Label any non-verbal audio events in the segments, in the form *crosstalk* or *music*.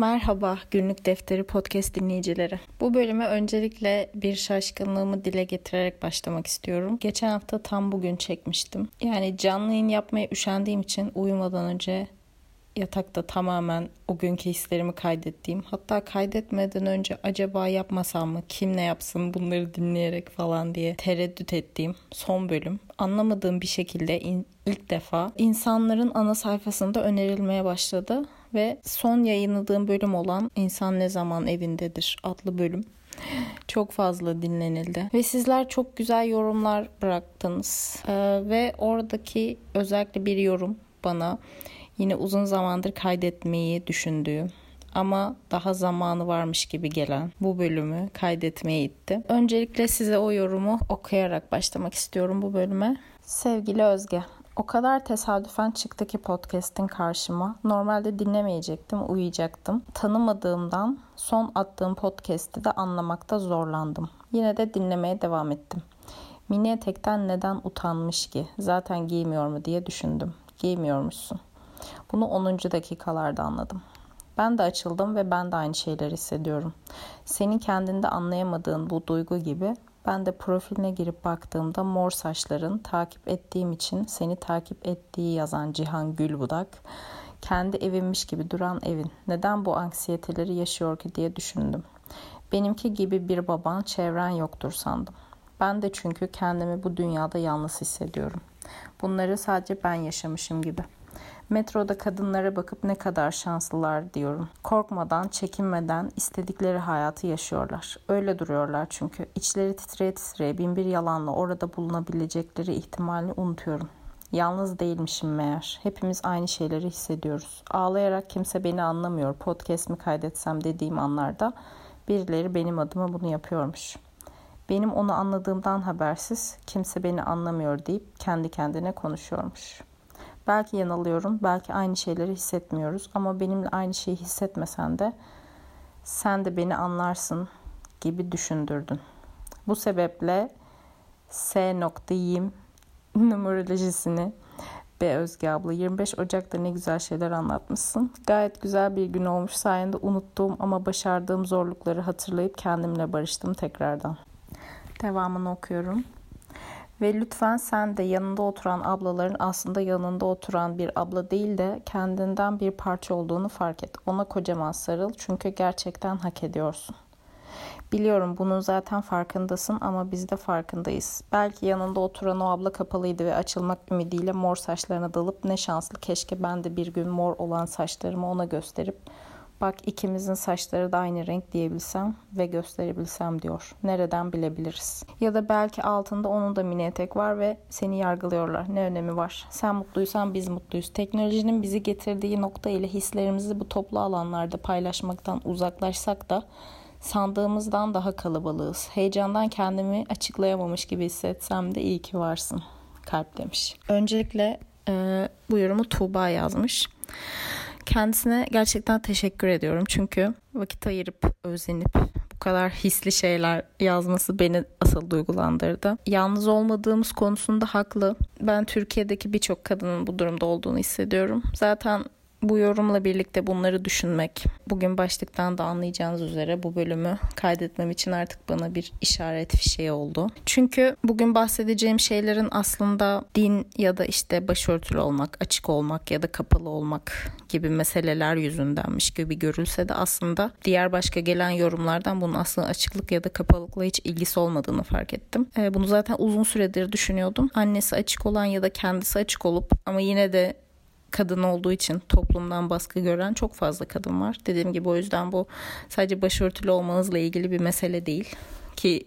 Merhaba Günlük Defteri Podcast dinleyicileri. Bu bölüme öncelikle bir şaşkınlığımı dile getirerek başlamak istiyorum. Geçen hafta tam bugün çekmiştim. Yani canlı yayın yapmaya üşendiğim için uyumadan önce yatakta tamamen o günkü hislerimi kaydettiğim hatta kaydetmeden önce acaba yapmasam mı kim ne yapsın bunları dinleyerek falan diye tereddüt ettiğim son bölüm anlamadığım bir şekilde ilk defa insanların ana sayfasında önerilmeye başladı ve son yayınladığım bölüm olan İnsan Ne Zaman Evindedir adlı bölüm çok fazla dinlenildi ve sizler çok güzel yorumlar bıraktınız ee, ve oradaki özellikle bir yorum bana yine uzun zamandır kaydetmeyi düşündüğüm ama daha zamanı varmış gibi gelen bu bölümü kaydetmeye itti. Öncelikle size o yorumu okuyarak başlamak istiyorum bu bölüme. Sevgili Özge, o kadar tesadüfen çıktı ki podcast'in karşıma. Normalde dinlemeyecektim, uyuyacaktım. Tanımadığımdan son attığım podcast'i de anlamakta zorlandım. Yine de dinlemeye devam ettim. Mini etekten neden utanmış ki? Zaten giymiyor mu diye düşündüm. Giymiyormuşsun. Bunu 10. dakikalarda anladım. Ben de açıldım ve ben de aynı şeyleri hissediyorum. Senin kendinde anlayamadığın bu duygu gibi ben de profiline girip baktığımda mor saçların takip ettiğim için seni takip ettiği yazan Cihan Gülbudak kendi evimmiş gibi duran evin neden bu anksiyeteleri yaşıyor ki diye düşündüm. Benimki gibi bir baban çevren yoktur sandım. Ben de çünkü kendimi bu dünyada yalnız hissediyorum. Bunları sadece ben yaşamışım gibi.'' Metroda kadınlara bakıp ne kadar şanslılar diyorum. Korkmadan, çekinmeden istedikleri hayatı yaşıyorlar. Öyle duruyorlar çünkü. İçleri titreye titreye bin bir yalanla orada bulunabilecekleri ihtimalini unutuyorum. Yalnız değilmişim meğer. Hepimiz aynı şeyleri hissediyoruz. Ağlayarak kimse beni anlamıyor. Podcast mi kaydetsem dediğim anlarda birileri benim adıma bunu yapıyormuş. Benim onu anladığımdan habersiz kimse beni anlamıyor deyip kendi kendine konuşuyormuş.'' Belki yanılıyorum, belki aynı şeyleri hissetmiyoruz ama benimle aynı şeyi hissetmesen de sen de beni anlarsın gibi düşündürdün. Bu sebeple S noktayım *laughs* numerolojisini be Özge abla 25 Ocak'ta ne güzel şeyler anlatmışsın. Gayet güzel bir gün olmuş sayende unuttuğum ama başardığım zorlukları hatırlayıp kendimle barıştım tekrardan. Devamını okuyorum. Ve lütfen sen de yanında oturan ablaların aslında yanında oturan bir abla değil de kendinden bir parça olduğunu fark et. Ona kocaman sarıl çünkü gerçekten hak ediyorsun. Biliyorum bunun zaten farkındasın ama biz de farkındayız. Belki yanında oturan o abla kapalıydı ve açılmak ümidiyle mor saçlarına dalıp ne şanslı keşke ben de bir gün mor olan saçlarımı ona gösterip Bak ikimizin saçları da aynı renk diyebilsem ve gösterebilsem diyor. Nereden bilebiliriz? Ya da belki altında onun da mini etek var ve seni yargılıyorlar. Ne önemi var? Sen mutluysan biz mutluyuz. Teknolojinin bizi getirdiği nokta ile hislerimizi bu toplu alanlarda paylaşmaktan uzaklaşsak da sandığımızdan daha kalabalığız. Heyecandan kendimi açıklayamamış gibi hissetsem de iyi ki varsın. Kalp demiş. Öncelikle e, bu yorumu Tuğba yazmış. Kendisine gerçekten teşekkür ediyorum. Çünkü vakit ayırıp özenip bu kadar hisli şeyler yazması beni asıl duygulandırdı. Yalnız olmadığımız konusunda haklı. Ben Türkiye'deki birçok kadının bu durumda olduğunu hissediyorum. Zaten bu yorumla birlikte bunları düşünmek, bugün başlıktan da anlayacağınız üzere bu bölümü kaydetmem için artık bana bir işaret fişeği oldu. Çünkü bugün bahsedeceğim şeylerin aslında din ya da işte başörtülü olmak, açık olmak ya da kapalı olmak gibi meseleler yüzündenmiş gibi görülse de aslında diğer başka gelen yorumlardan bunun aslında açıklık ya da kapalılıkla hiç ilgisi olmadığını fark ettim. bunu zaten uzun süredir düşünüyordum. Annesi açık olan ya da kendisi açık olup ama yine de kadın olduğu için toplumdan baskı gören çok fazla kadın var. Dediğim gibi o yüzden bu sadece başörtülü olmanızla ilgili bir mesele değil. Ki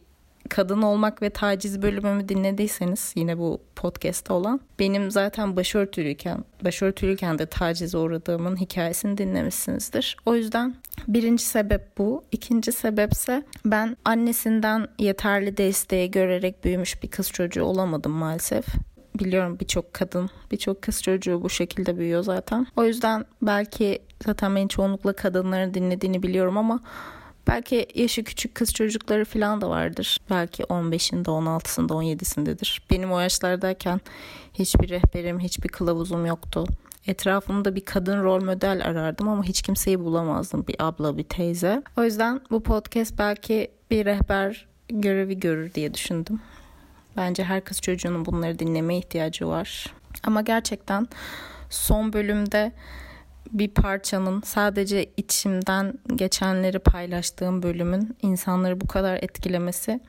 kadın olmak ve taciz bölümümü dinlediyseniz yine bu podcast'ta olan benim zaten başörtülüyken başörtülüyken de tacize uğradığımın hikayesini dinlemişsinizdir. O yüzden birinci sebep bu. İkinci sebepse ben annesinden yeterli desteği görerek büyümüş bir kız çocuğu olamadım maalesef biliyorum birçok kadın, birçok kız çocuğu bu şekilde büyüyor zaten. O yüzden belki zaten ben çoğunlukla kadınların dinlediğini biliyorum ama belki yaşı küçük kız çocukları falan da vardır. Belki 15'inde, 16'sında, 17'sindedir. Benim o yaşlardayken hiçbir rehberim, hiçbir kılavuzum yoktu. Etrafımda bir kadın rol model arardım ama hiç kimseyi bulamazdım. Bir abla, bir teyze. O yüzden bu podcast belki bir rehber görevi görür diye düşündüm. Bence her kız çocuğunun bunları dinlemeye ihtiyacı var. Ama gerçekten son bölümde bir parçanın sadece içimden geçenleri paylaştığım bölümün insanları bu kadar etkilemesi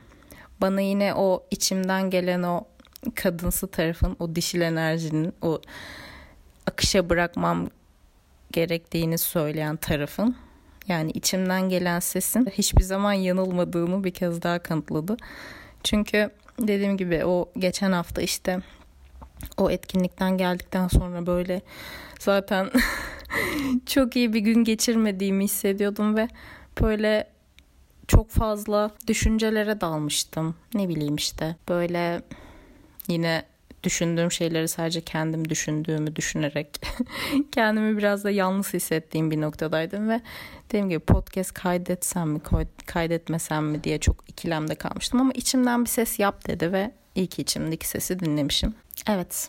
bana yine o içimden gelen o kadınsı tarafın, o dişil enerjinin, o akışa bırakmam gerektiğini söyleyen tarafın yani içimden gelen sesin hiçbir zaman yanılmadığımı bir kez daha kanıtladı. Çünkü dediğim gibi o geçen hafta işte o etkinlikten geldikten sonra böyle zaten *laughs* çok iyi bir gün geçirmediğimi hissediyordum ve böyle çok fazla düşüncelere dalmıştım. Ne bileyim işte böyle yine düşündüğüm şeyleri sadece kendim düşündüğümü düşünerek *laughs* kendimi biraz da yalnız hissettiğim bir noktadaydım ve dediğim gibi podcast kaydetsem mi kaydetmesem mi diye çok ikilemde kalmıştım ama içimden bir ses yap dedi ve iyi ki içimdeki sesi dinlemişim. Evet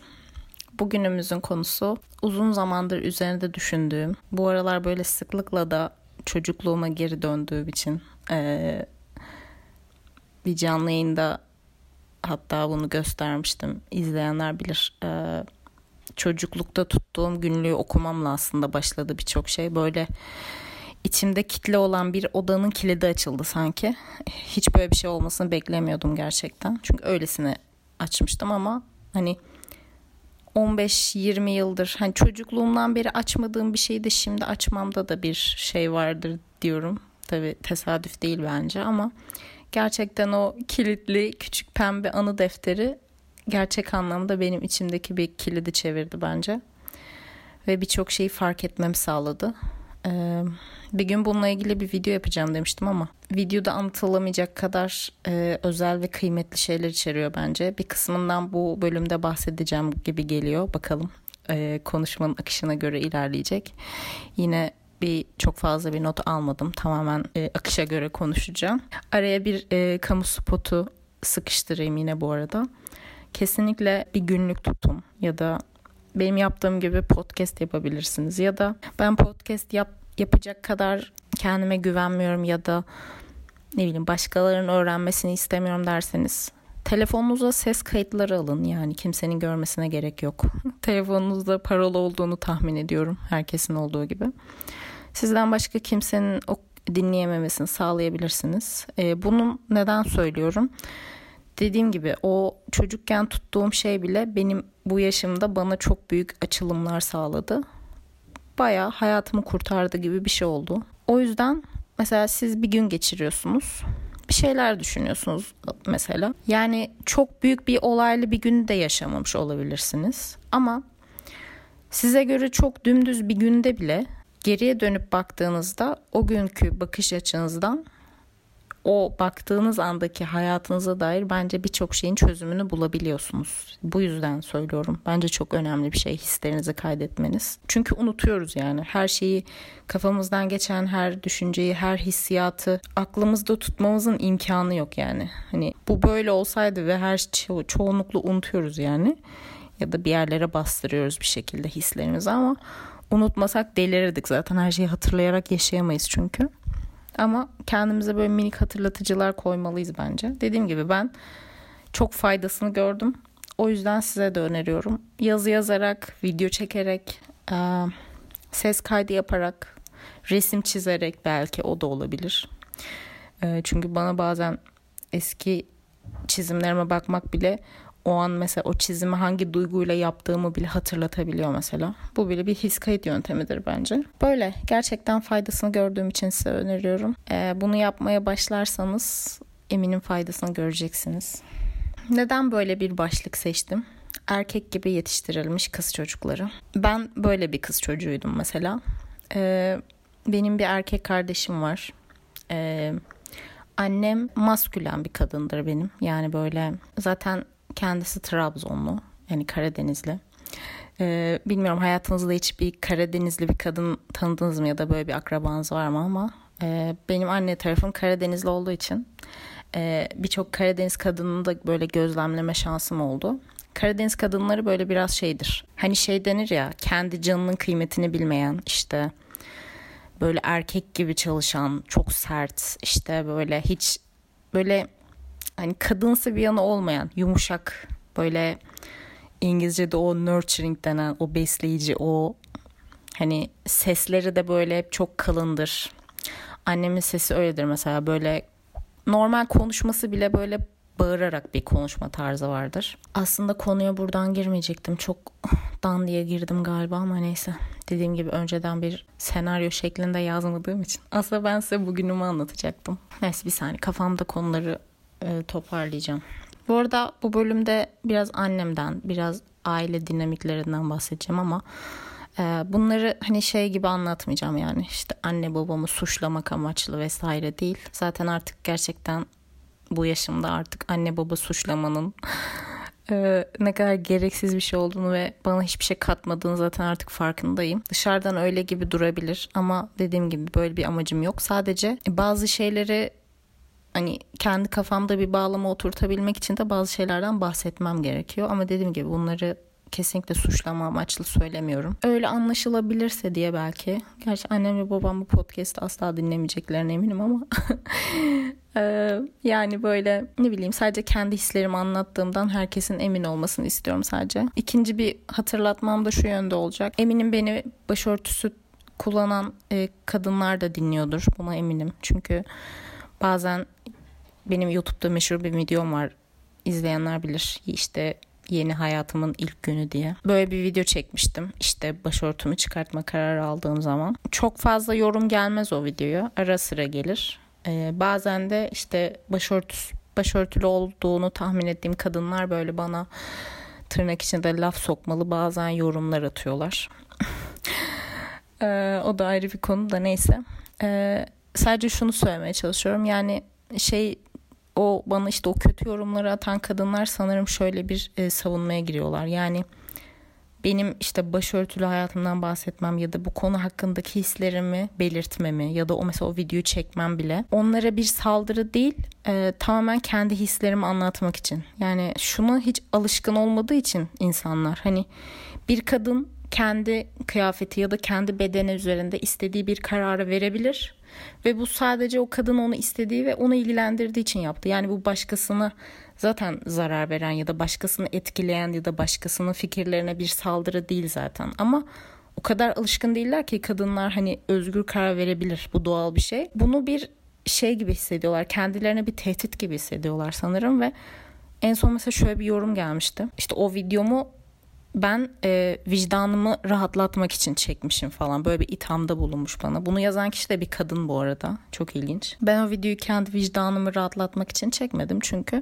bugünümüzün konusu uzun zamandır üzerinde düşündüğüm bu aralar böyle sıklıkla da çocukluğuma geri döndüğüm için ee, bir canlı yayında hatta bunu göstermiştim. İzleyenler bilir. Ee, çocuklukta tuttuğum günlüğü okumamla aslında başladı birçok şey. Böyle içimde kitle olan bir odanın kilidi açıldı sanki. Hiç böyle bir şey olmasını beklemiyordum gerçekten. Çünkü öylesine açmıştım ama hani 15-20 yıldır hani çocukluğumdan beri açmadığım bir şeyi de şimdi açmamda da bir şey vardır diyorum. Tabi tesadüf değil bence ama gerçekten o kilitli küçük pembe anı defteri gerçek anlamda benim içimdeki bir kilidi çevirdi bence. Ve birçok şeyi fark etmemi sağladı. Ee, bir gün bununla ilgili bir video yapacağım demiştim ama videoda anlatılamayacak kadar e, özel ve kıymetli şeyler içeriyor bence. Bir kısmından bu bölümde bahsedeceğim gibi geliyor. Bakalım e, konuşmanın akışına göre ilerleyecek. Yine bir çok fazla bir not almadım. Tamamen e, akışa göre konuşacağım. Araya bir e, kamu spotu sıkıştırayım yine bu arada. Kesinlikle bir günlük tutun ya da benim yaptığım gibi podcast yapabilirsiniz ya da ben podcast yap yapacak kadar kendime güvenmiyorum ya da ne bileyim başkalarının öğrenmesini istemiyorum derseniz telefonunuza ses kayıtları alın yani kimsenin görmesine gerek yok. *laughs* Telefonunuzda paralı olduğunu tahmin ediyorum herkesin olduğu gibi. Sizden başka kimsenin o dinleyememesini sağlayabilirsiniz. E, bunu neden söylüyorum? Dediğim gibi o çocukken tuttuğum şey bile benim bu yaşımda bana çok büyük açılımlar sağladı. Baya hayatımı kurtardı gibi bir şey oldu. O yüzden mesela siz bir gün geçiriyorsunuz. Bir şeyler düşünüyorsunuz mesela. Yani çok büyük bir olaylı bir günü de yaşamamış olabilirsiniz. Ama size göre çok dümdüz bir günde bile geriye dönüp baktığınızda o günkü bakış açınızdan o baktığınız andaki hayatınıza dair bence birçok şeyin çözümünü bulabiliyorsunuz. Bu yüzden söylüyorum. Bence çok önemli bir şey hislerinizi kaydetmeniz. Çünkü unutuyoruz yani. Her şeyi kafamızdan geçen her düşünceyi, her hissiyatı aklımızda tutmamızın imkanı yok yani. Hani bu böyle olsaydı ve her ço- çoğunlukla unutuyoruz yani. Ya da bir yerlere bastırıyoruz bir şekilde hislerimizi ama unutmasak delirirdik zaten her şeyi hatırlayarak yaşayamayız çünkü. Ama kendimize böyle minik hatırlatıcılar koymalıyız bence. Dediğim gibi ben çok faydasını gördüm. O yüzden size de öneriyorum. Yazı yazarak, video çekerek, ses kaydı yaparak, resim çizerek belki o da olabilir. Çünkü bana bazen eski çizimlerime bakmak bile o an mesela o çizimi hangi duyguyla yaptığımı bile hatırlatabiliyor mesela. Bu bile bir his kayıt yöntemidir bence. Böyle gerçekten faydasını gördüğüm için size öneriyorum. Ee, bunu yapmaya başlarsanız eminim faydasını göreceksiniz. Neden böyle bir başlık seçtim? Erkek gibi yetiştirilmiş kız çocukları. Ben böyle bir kız çocuğuydum mesela. Ee, benim bir erkek kardeşim var. Ee, annem maskülen bir kadındır benim. Yani böyle zaten Kendisi Trabzonlu yani Karadenizli. Ee, bilmiyorum hayatınızda hiç bir Karadenizli bir kadın tanıdınız mı ya da böyle bir akrabanız var mı ama e, benim anne tarafım Karadenizli olduğu için e, birçok Karadeniz kadını da böyle gözlemleme şansım oldu. Karadeniz kadınları böyle biraz şeydir. Hani şey denir ya kendi canının kıymetini bilmeyen işte böyle erkek gibi çalışan çok sert işte böyle hiç böyle hani kadınsı bir yanı olmayan yumuşak böyle İngilizce'de o nurturing denen o besleyici o hani sesleri de böyle hep çok kalındır. Annemin sesi öyledir mesela böyle normal konuşması bile böyle bağırarak bir konuşma tarzı vardır. Aslında konuya buradan girmeyecektim. Çok dan diye girdim galiba ama neyse. Dediğim gibi önceden bir senaryo şeklinde yazmadığım için. Aslında ben size bugünümü anlatacaktım. Neyse bir saniye kafamda konuları e, toparlayacağım. Bu arada bu bölümde biraz annemden, biraz aile dinamiklerinden bahsedeceğim ama e, bunları hani şey gibi anlatmayacağım yani işte anne babamı suçlamak amaçlı vesaire değil. Zaten artık gerçekten bu yaşımda artık anne baba suçlamanın *laughs* e, ne kadar gereksiz bir şey olduğunu ve bana hiçbir şey katmadığını zaten artık farkındayım. Dışarıdan öyle gibi durabilir ama dediğim gibi böyle bir amacım yok. Sadece bazı şeyleri hani kendi kafamda bir bağlama oturtabilmek için de bazı şeylerden bahsetmem gerekiyor. Ama dediğim gibi bunları kesinlikle suçlama amaçlı söylemiyorum. Öyle anlaşılabilirse diye belki. Gerçi annem ve babam bu podcast'ı asla dinlemeyeceklerine eminim ama *laughs* yani böyle ne bileyim sadece kendi hislerimi anlattığımdan herkesin emin olmasını istiyorum sadece. İkinci bir hatırlatmam da şu yönde olacak. Eminim beni başörtüsü kullanan kadınlar da dinliyordur. Buna eminim. Çünkü bazen benim YouTube'da meşhur bir videom var. İzleyenler bilir. İşte yeni hayatımın ilk günü diye. Böyle bir video çekmiştim. İşte başörtümü çıkartma kararı aldığım zaman. Çok fazla yorum gelmez o videoya. Ara sıra gelir. Ee, bazen de işte başörtüsü, başörtülü olduğunu tahmin ettiğim kadınlar böyle bana tırnak içinde laf sokmalı bazen yorumlar atıyorlar. *laughs* ee, o da ayrı bir konu da neyse. Ee, sadece şunu söylemeye çalışıyorum. Yani şey o bana işte o kötü yorumları atan kadınlar sanırım şöyle bir e, savunmaya giriyorlar. Yani benim işte başörtülü hayatımdan bahsetmem ya da bu konu hakkındaki hislerimi belirtmemi ya da o mesela o videoyu çekmem bile onlara bir saldırı değil e, tamamen kendi hislerimi anlatmak için. Yani şuna hiç alışkın olmadığı için insanlar hani bir kadın kendi kıyafeti ya da kendi bedeni üzerinde istediği bir kararı verebilir ve bu sadece o kadın onu istediği ve onu ilgilendirdiği için yaptı. Yani bu başkasına zaten zarar veren ya da başkasını etkileyen ya da başkasının fikirlerine bir saldırı değil zaten. Ama o kadar alışkın değiller ki kadınlar hani özgür karar verebilir. Bu doğal bir şey. Bunu bir şey gibi hissediyorlar. Kendilerine bir tehdit gibi hissediyorlar sanırım ve en son mesela şöyle bir yorum gelmişti. İşte o videomu ben e, vicdanımı rahatlatmak için çekmişim falan. Böyle bir ithamda bulunmuş bana. Bunu yazan kişi de bir kadın bu arada. Çok ilginç. Ben o videoyu kendi vicdanımı rahatlatmak için çekmedim. Çünkü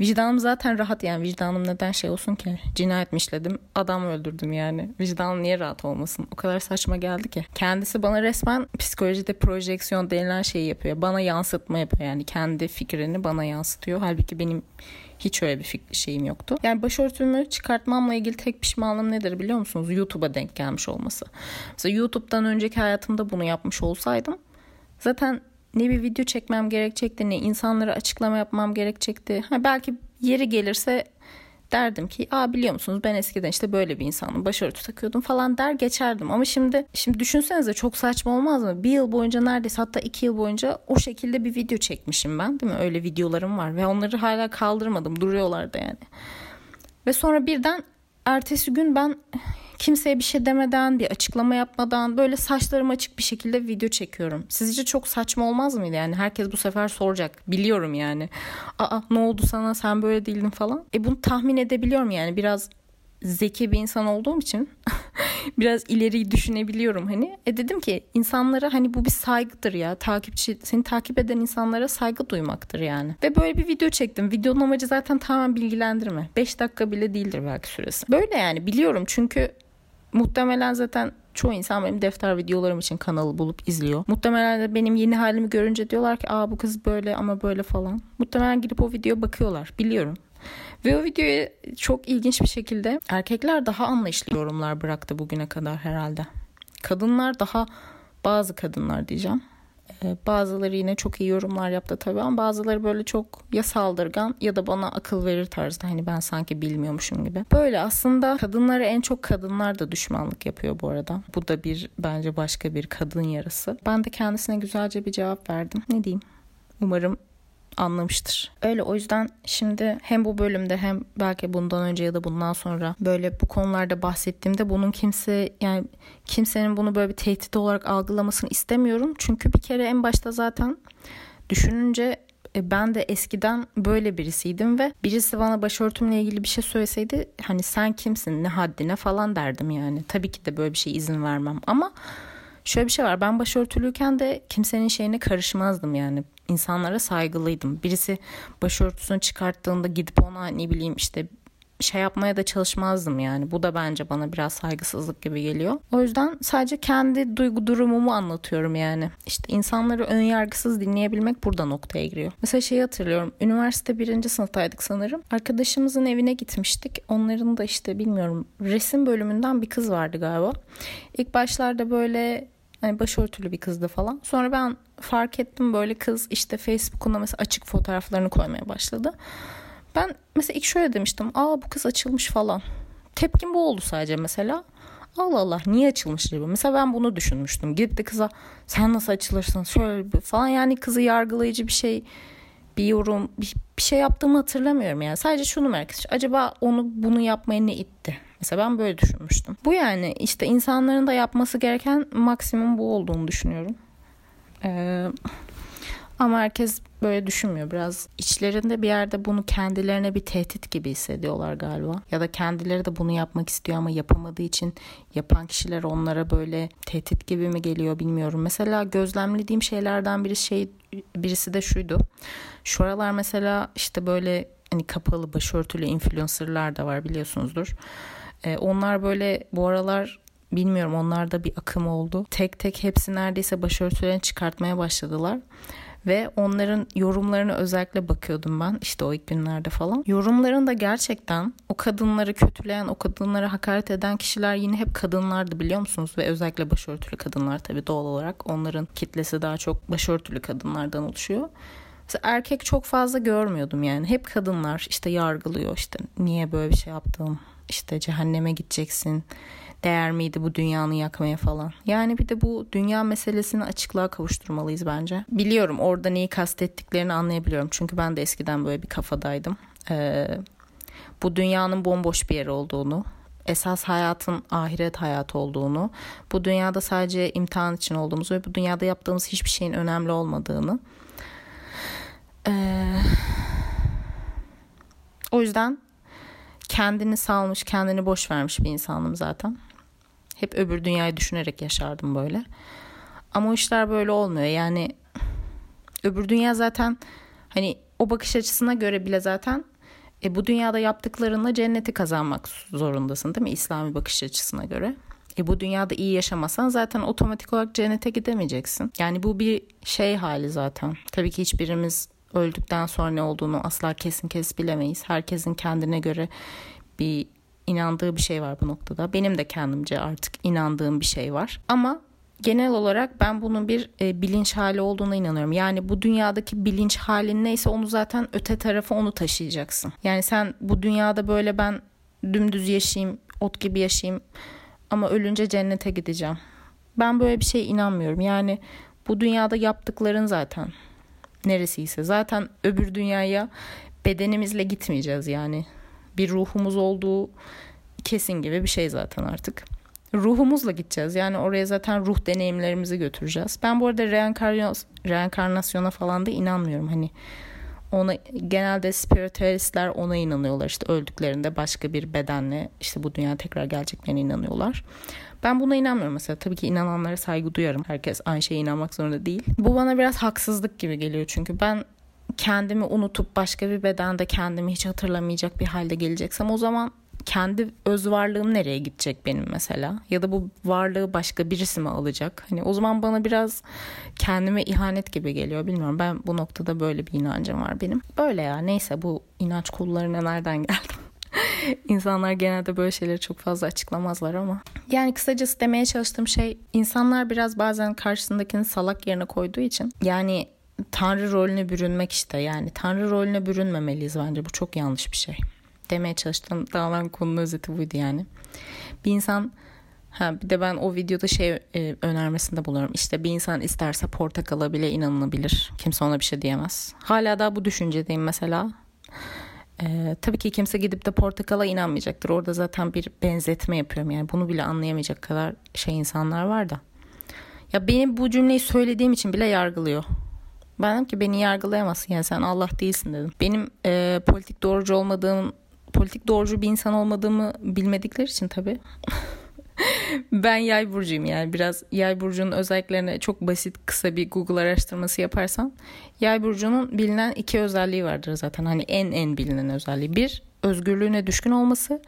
vicdanım zaten rahat yani. Vicdanım neden şey olsun ki? Cinayet mi işledim? Adam öldürdüm yani. Vicdanım niye rahat olmasın? O kadar saçma geldi ki. Kendisi bana resmen psikolojide projeksiyon denilen şeyi yapıyor. Bana yansıtma yapıyor yani. Kendi fikrini bana yansıtıyor. Halbuki benim hiç öyle bir şeyim yoktu. Yani başörtümü çıkartmamla ilgili tek pişmanlığım nedir biliyor musunuz? YouTube'a denk gelmiş olması. Mesela YouTube'dan önceki hayatımda bunu yapmış olsaydım zaten ne bir video çekmem gerekecekti ne insanlara açıklama yapmam gerekecekti. Ha, belki yeri gelirse derdim ki aa biliyor musunuz ben eskiden işte böyle bir insanım başörtü takıyordum falan der geçerdim. Ama şimdi şimdi düşünsenize çok saçma olmaz mı? Bir yıl boyunca neredeyse hatta iki yıl boyunca o şekilde bir video çekmişim ben değil mi? Öyle videolarım var ve onları hala kaldırmadım duruyorlar da yani. Ve sonra birden ertesi gün ben kimseye bir şey demeden, bir açıklama yapmadan böyle saçlarım açık bir şekilde video çekiyorum. Sizce çok saçma olmaz mıydı yani? Herkes bu sefer soracak. Biliyorum yani. Aa ne oldu sana sen böyle değildin falan. E bunu tahmin edebiliyorum yani. Biraz zeki bir insan olduğum için *laughs* biraz ileriyi düşünebiliyorum hani. E dedim ki insanlara hani bu bir saygıdır ya. Takipçi seni takip eden insanlara saygı duymaktır yani. Ve böyle bir video çektim. Videonun amacı zaten tamamen bilgilendirme. 5 dakika bile değildir belki süresi. Böyle yani biliyorum çünkü Muhtemelen zaten çoğu insan benim defter videolarım için kanalı bulup izliyor. Muhtemelen de benim yeni halimi görünce diyorlar ki aa bu kız böyle ama böyle falan. Muhtemelen gidip o videoya bakıyorlar. Biliyorum. Ve o videoya çok ilginç bir şekilde erkekler daha anlayışlı yorumlar bıraktı bugüne kadar herhalde. Kadınlar daha bazı kadınlar diyeceğim. Ee, bazıları yine çok iyi yorumlar yaptı tabii ama bazıları böyle çok ya saldırgan ya da bana akıl verir tarzda hani ben sanki bilmiyormuşum gibi. Böyle aslında kadınlara en çok kadınlar da düşmanlık yapıyor bu arada. Bu da bir bence başka bir kadın yarısı. Ben de kendisine güzelce bir cevap verdim. Ne diyeyim? Umarım anlamıştır. Öyle o yüzden şimdi hem bu bölümde hem belki bundan önce ya da bundan sonra böyle bu konularda bahsettiğimde bunun kimse yani kimsenin bunu böyle bir tehdit olarak algılamasını istemiyorum. Çünkü bir kere en başta zaten düşününce e, ben de eskiden böyle birisiydim ve birisi bana başörtümle ilgili bir şey söyleseydi hani sen kimsin ne haddine falan derdim yani. Tabii ki de böyle bir şey izin vermem ama şöyle bir şey var ben başörtülüyken de kimsenin şeyine karışmazdım yani insanlara saygılıydım. Birisi başörtüsünü çıkarttığında gidip ona ne bileyim işte şey yapmaya da çalışmazdım yani. Bu da bence bana biraz saygısızlık gibi geliyor. O yüzden sadece kendi duygu durumumu anlatıyorum yani. İşte insanları ön yargısız dinleyebilmek burada noktaya giriyor. Mesela şeyi hatırlıyorum. Üniversite birinci sınıftaydık sanırım. Arkadaşımızın evine gitmiştik. Onların da işte bilmiyorum resim bölümünden bir kız vardı galiba. İlk başlarda böyle hani başörtülü bir kızdı falan. Sonra ben fark ettim böyle kız işte Facebook'una mesela açık fotoğraflarını koymaya başladı. Ben mesela ilk şöyle demiştim. Aa bu kız açılmış falan. Tepkim bu oldu sadece mesela. Allah Allah niye açılmış gibi. Mesela ben bunu düşünmüştüm. Gidip de kıza sen nasıl açılırsın şöyle falan yani kızı yargılayıcı bir şey bir yorum bir, bir şey yaptığımı hatırlamıyorum yani. Sadece şunu merak ettim. Acaba onu bunu yapmaya ne itti? Mesela ben böyle düşünmüştüm. Bu yani işte insanların da yapması gereken maksimum bu olduğunu düşünüyorum. Ee, ama herkes böyle düşünmüyor. Biraz içlerinde bir yerde bunu kendilerine bir tehdit gibi hissediyorlar galiba. Ya da kendileri de bunu yapmak istiyor ama yapamadığı için yapan kişiler onlara böyle tehdit gibi mi geliyor bilmiyorum. Mesela gözlemlediğim şeylerden biri şey birisi de şuydu. Şu aralar mesela işte böyle hani kapalı başörtülü influencerlar da var biliyorsunuzdur. Ee, onlar böyle bu aralar bilmiyorum onlarda bir akım oldu. Tek tek hepsi neredeyse başörtülerini çıkartmaya başladılar. Ve onların yorumlarını özellikle bakıyordum ben işte o ilk günlerde falan. Yorumlarında gerçekten o kadınları kötüleyen, o kadınlara hakaret eden kişiler yine hep kadınlardı biliyor musunuz? Ve özellikle başörtülü kadınlar tabii doğal olarak. Onların kitlesi daha çok başörtülü kadınlardan oluşuyor. Mesela erkek çok fazla görmüyordum yani. Hep kadınlar işte yargılıyor işte niye böyle bir şey yaptım işte cehenneme gideceksin değer miydi bu dünyanı yakmaya falan. Yani bir de bu dünya meselesini açıklığa kavuşturmalıyız bence. Biliyorum orada neyi kastettiklerini anlayabiliyorum. Çünkü ben de eskiden böyle bir kafadaydım. Ee, bu dünyanın bomboş bir yer olduğunu, esas hayatın ahiret hayatı olduğunu, bu dünyada sadece imtihan için olduğumuzu ve bu dünyada yaptığımız hiçbir şeyin önemli olmadığını. Ee, o yüzden kendini salmış, kendini boş vermiş bir insanım zaten. Hep öbür dünyayı düşünerek yaşardım böyle. Ama o işler böyle olmuyor. Yani öbür dünya zaten hani o bakış açısına göre bile zaten e, bu dünyada yaptıklarınla cenneti kazanmak zorundasın değil mi? İslami bakış açısına göre. E, bu dünyada iyi yaşamasan zaten otomatik olarak cennete gidemeyeceksin. Yani bu bir şey hali zaten. Tabii ki hiçbirimiz öldükten sonra ne olduğunu asla kesin kes bilemeyiz. Herkesin kendine göre bir inandığı bir şey var bu noktada. Benim de kendimce artık inandığım bir şey var. Ama genel olarak ben bunun bir e, bilinç hali olduğuna inanıyorum. Yani bu dünyadaki bilinç halin neyse onu zaten öte tarafa onu taşıyacaksın. Yani sen bu dünyada böyle ben dümdüz yaşayayım, ot gibi yaşayayım ama ölünce cennete gideceğim. Ben böyle bir şeye inanmıyorum. Yani bu dünyada yaptıkların zaten neresiyse zaten öbür dünyaya bedenimizle gitmeyeceğiz yani bir ruhumuz olduğu kesin gibi bir şey zaten artık. Ruhumuzla gideceğiz. Yani oraya zaten ruh deneyimlerimizi götüreceğiz. Ben bu arada reenkarnasyona falan da inanmıyorum. Hani ona genelde spiritüalistler ona inanıyorlar. İşte öldüklerinde başka bir bedenle işte bu dünya tekrar geleceklerine inanıyorlar. Ben buna inanmıyorum mesela. Tabii ki inananlara saygı duyarım. Herkes aynı şeye inanmak zorunda değil. Bu bana biraz haksızlık gibi geliyor çünkü ben kendimi unutup başka bir bedende kendimi hiç hatırlamayacak bir halde geleceksem o zaman kendi öz varlığım nereye gidecek benim mesela? Ya da bu varlığı başka birisi mi alacak? Hani o zaman bana biraz kendime ihanet gibi geliyor. Bilmiyorum ben bu noktada böyle bir inancım var benim. Böyle ya neyse bu inanç kullarına nereden *laughs* geldim? İnsanlar genelde böyle şeyleri çok fazla açıklamazlar ama. Yani kısacası demeye çalıştığım şey insanlar biraz bazen karşısındakini salak yerine koyduğu için yani tanrı rolüne bürünmek işte yani tanrı rolüne bürünmemeliyiz bence bu çok yanlış bir şey. Demeye çalıştığım tamamen konunun özeti buydu yani. Bir insan Ha bir de ben o videoda şey e, önermesinde buluyorum. İşte bir insan isterse portakala bile inanılabilir. Kimse ona bir şey diyemez. Hala da bu düşüncedeyim mesela. Ee, tabii ki kimse gidip de portakala inanmayacaktır. Orada zaten bir benzetme yapıyorum. Yani bunu bile anlayamayacak kadar şey insanlar var da. Ya benim bu cümleyi söylediğim için bile yargılıyor. Ben dedim ki beni yargılayamazsın yani sen Allah değilsin dedim. Benim e, politik doğrucu olmadığım, politik doğrucu bir insan olmadığımı bilmedikleri için tabii. *laughs* ben yay burcuyum yani biraz yay burcunun özelliklerine çok basit kısa bir Google araştırması yaparsan yay burcunun bilinen iki özelliği vardır zaten hani en en bilinen özelliği bir özgürlüğüne düşkün olması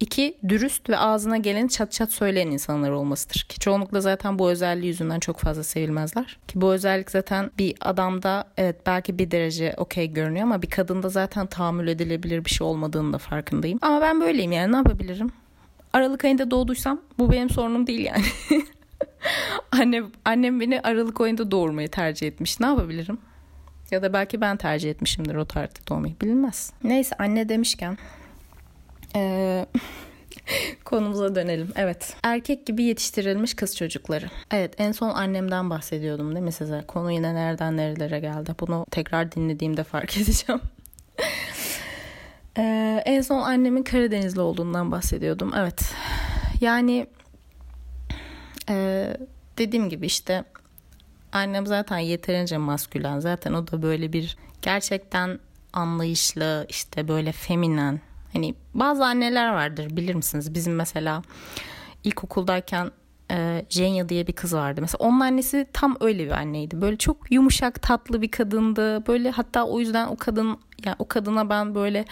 iki dürüst ve ağzına geleni çat çat söyleyen insanlar olmasıdır ki çoğunlukla zaten bu özelliği yüzünden çok fazla sevilmezler ki bu özellik zaten bir adamda evet belki bir derece okey görünüyor ama bir kadında zaten tahammül edilebilir bir şey olmadığını da farkındayım ama ben böyleyim yani ne yapabilirim Aralık ayında doğduysam bu benim sorunum değil yani. *laughs* annem, annem beni Aralık ayında doğurmayı tercih etmiş. Ne yapabilirim? Ya da belki ben tercih etmişimdir o tarihte doğmayı. Bilinmez. Neyse anne demişken. Ee, *laughs* konumuza dönelim. Evet. Erkek gibi yetiştirilmiş kız çocukları. Evet en son annemden bahsediyordum değil mi size? Konu yine nereden nerelere geldi. Bunu tekrar dinlediğimde fark *laughs* edeceğim. Ee, en son annemin Karadenizli olduğundan bahsediyordum. Evet. Yani e, dediğim gibi işte annem zaten yeterince maskülen. Zaten o da böyle bir gerçekten anlayışlı işte böyle feminen. Hani bazı anneler vardır bilir misiniz? Bizim mesela ilkokuldayken e, Jenya diye bir kız vardı. Mesela onun annesi tam öyle bir anneydi. Böyle çok yumuşak tatlı bir kadındı. Böyle hatta o yüzden o kadın yani o kadına ben böyle